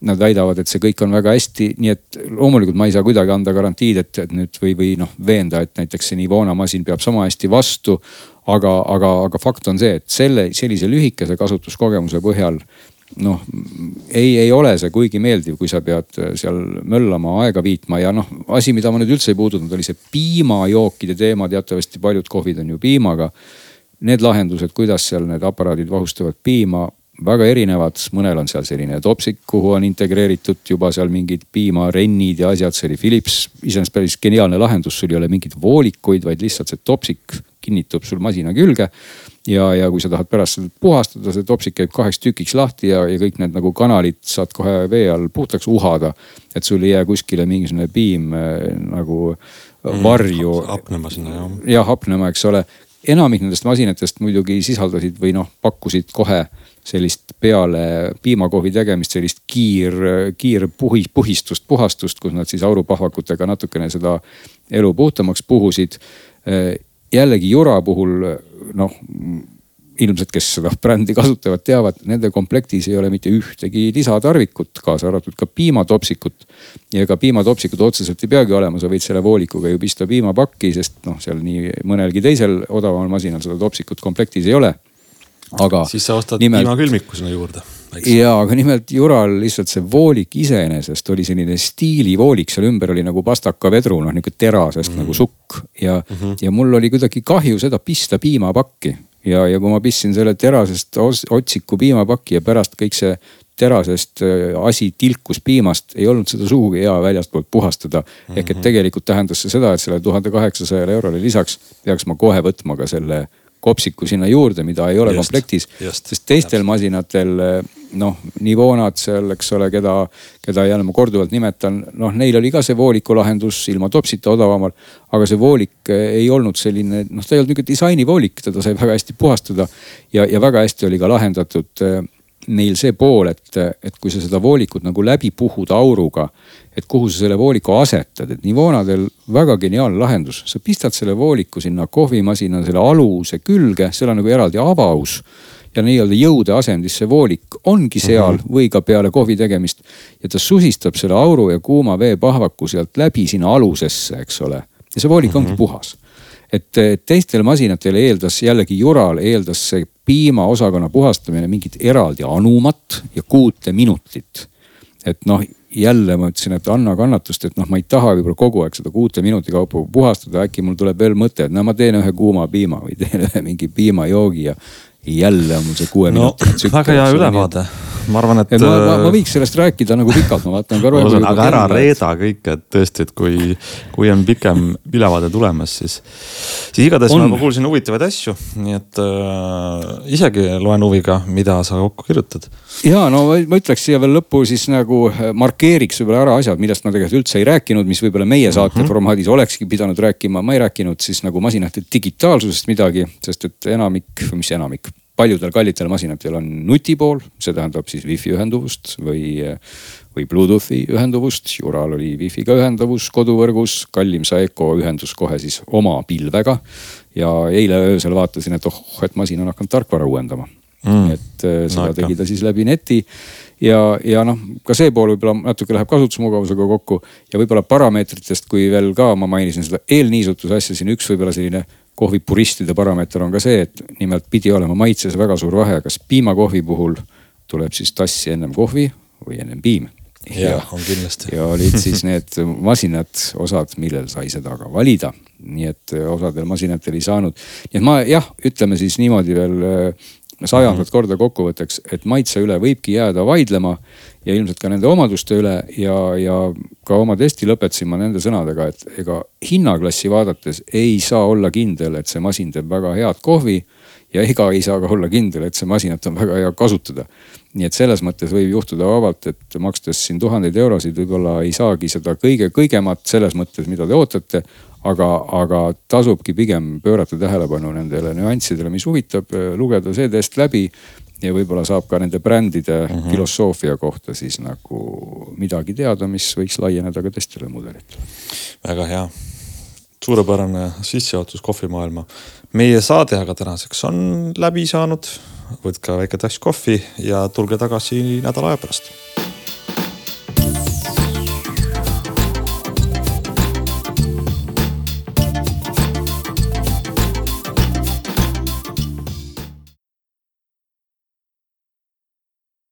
nad väidavad, et see kõik on väga hästi, nii et loomulikult ma ei saa kuidagi anda garantiid, et, et nüüd või, või noh veenda, et näiteks see Nivona masin peab sama hästi vastu. aga, aga, aga fakt on see, et selle sellise lühikese kasutuskogemuse põhjal noh, ei, ei ole see kuigi meeldiv, kui sa pead seal möllama, aega viitma ja noh, asi, mida ma nüüd üldse ei puudutanud, oli see piimajookide teema, teatavasti paljud kohvid on ju piimaga. Need lahendused, kuidas seal need aparaadid vahustavad piima väga erinevad, mõnel on seal selline topsik, kuhu on integreeritud juba seal mingid piimarennid ja asjad, see oli Philips. iseenesest päris geniaalne lahendus, sul ei ole mingeid voolikuid, vaid lihtsalt see topsik kinnitub sul masina külge. ja, ja kui sa tahad pärast seda puhastada, see topsik käib kaheks tükiks lahti ja, ja kõik need nagu kanalid saad kohe vee all puhtaks uhada. et sul ei jää kuskile mingisugune piim äh, nagu mm, varju mm,. hapnema sinna jah. jah, hapnema, eks ole enamik nendest masinatest muidugi sisaldasid või noh, pakkusid kohe sellist peale piimakohvi tegemist, sellist kiir, kiirpuhi, puhistust, puhastust, kus nad siis aurupahvakutega natukene seda elu puhtamaks puhusid. Jällegi Jura puhul noh, ilmselt, kes seda brändi kasutavad, teavad, nende komplektis ei ole mitte ühtegi lisatarvikut, kaasa arvatud ka piimatopsikut. ja ega piimatopsikut otseselt ei peagi olema, sa võid selle voolikuga ju pista piimapakki, sest noh, seal nii mõnelgi teisel odavamal masinal seda topsikut komplektis ei ole aga. siis sa ostad nimelt... piimakülmiku sinna juurde. Ja, aga nimelt Jural lihtsalt see voolik iseenesest oli selline stiilivoolik, seal ümber oli nagu pastakavedru, noh nihuke terasest mm -hmm. nagu sukk ja mm, -hmm. ja mul oli kuidagi kahju seda pista piimapakki. ja, ja kui ma pistsin selle terasest otsiku piimapaki ja pärast kõik see terasest äh, asi tilkus piimast, ei olnud seda sugugi hea väljastpoolt puhastada mm. -hmm. ehk et tegelikult tähendas see seda, et selle tuhande kaheksasajale eurole lisaks peaks ma kohe võtma ka selle kopsiku sinna juurde, mida ei ole just, komplektis. sest teistel täpselt. masinatel noh, Nivonad seal, eks ole, keda, keda jälle ma korduvalt nimetan, noh, neil oli ka see vooliku lahendus ilma topsita odavamal. aga see voolik ei olnud selline, noh, ta ei olnud nihuke disainivoolik, teda sai väga hästi puhastada. ja, ja väga hästi oli ka lahendatud neil see pool, et, et kui sa seda voolikut nagu läbi puhud auruga, et kuhu sa selle vooliku asetad, et Nivonadel väga geniaalne lahendus, sa pistad selle vooliku sinna kohvimasina selle aluse külge, seal on nagu eraldi avaus. Ja nii-öelda jõudeasendis see voolik ongi seal mm -hmm. või ka peale kohvi tegemist. ja ta susistab selle auru ja kuuma veepahvaku sealt läbi sinna alusesse, eks ole. ja see voolik mm -hmm. ongi puhas. et teistel masinatel eeldas jällegi Jural eeldas see piimaosakonna puhastamine mingit eraldi anumat ja kuute minutit. et noh jälle ma ütlesin, et anna kannatust, et noh, ma ei taha võib-olla kogu aeg seda kuute minuti kaupa puhastada, äkki mul tuleb veel mõte, et no ma teen ühe kuuma piima või teen ühe mingi piimajoogi ja jälle on mul see kuue no, minuti. väga hea ülevaade ma arvan, et. ma, ma, ma võiks sellest rääkida nagu pikalt, ma vaatan ka. aga ära reeda kõike, et tõesti, et kui, kui on pikem ülevaade tulemas, siis, siis igatahes ma kuulsin huvitavaid asju, nii et äh, isegi loen huviga, mida sa kokku kirjutad. ja no ma ütleks siia veel lõppu siis nagu äh, markeeriks võib-olla ära asjad, millest ma tegelikult üldse ei rääkinud, mis võib-olla meie saate mm -hmm. formaadis olekski pidanud rääkima, ma ei rääkinud siis nagu masinate digitaalsusest midagi, sest et enamik, mis enamik paljudel kallitel masinatel on nutipool, see tähendab siis wifi ühenduvust või, või Bluetoothi ühenduvust. Jural oli wifi'ga ühenduvus koduvõrgus, kallim Saeco ühendus kohe siis oma pilvega. ja eile öösel vaatasin, et oh, et masin on hakanud tarkvara uuendama mm.. et äh, seda no, tegi ta siis läbi neti ja, ja noh, ka see pool võib-olla natuke läheb kasutusmugavusega kokku ja võib-olla parameetritest, kui veel ka ma mainisin seda eelniisutuse asja siin, üks võib-olla selline kohvipuristide parameeter on ka see, et nimelt pidi olema maitses väga suur vahe, kas piimakohvi puhul tuleb siis tassi ennem kohvi või ennem piim. ja, on kindlasti. ja olid siis need masinad, osad, millel sai seda ka valida. nii et osadel masinatel ei saanud. nii et ma jah, ütleme siis niimoodi veel sajandat mm -hmm. korda kokkuvõtteks, et maitse üle võibki jääda vaidlema ja ilmselt ka nende omaduste üle ja, ja ka oma testi lõpetasin ma nende sõnadega, et ega hinnaklassi vaadates ei saa olla kindel, et see masin teeb väga head kohvi ja ega ei saa ka olla kindel, et see masinat on väga hea kasutada. nii et selles mõttes võib juhtuda vabalt, et makstes siin tuhandeid eurosid, võib-olla ei saagi seda kõige kõigemat selles mõttes, mida te ootate aga, aga tasubki pigem pöörata tähelepanu nendele nüanssidele, mis huvitab, lugeda see test läbi ja võib-olla saab ka nende brändide mm -hmm. filosoofia kohta siis nagu midagi teada, mis võiks laieneda ka teistele mudelitele. väga hea, suurepärane sissejuhatus kohvimaailma. meie saade aga tänaseks on läbi saanud. võtke väike tass kohvi ja tulge tagasi nädala aja pärast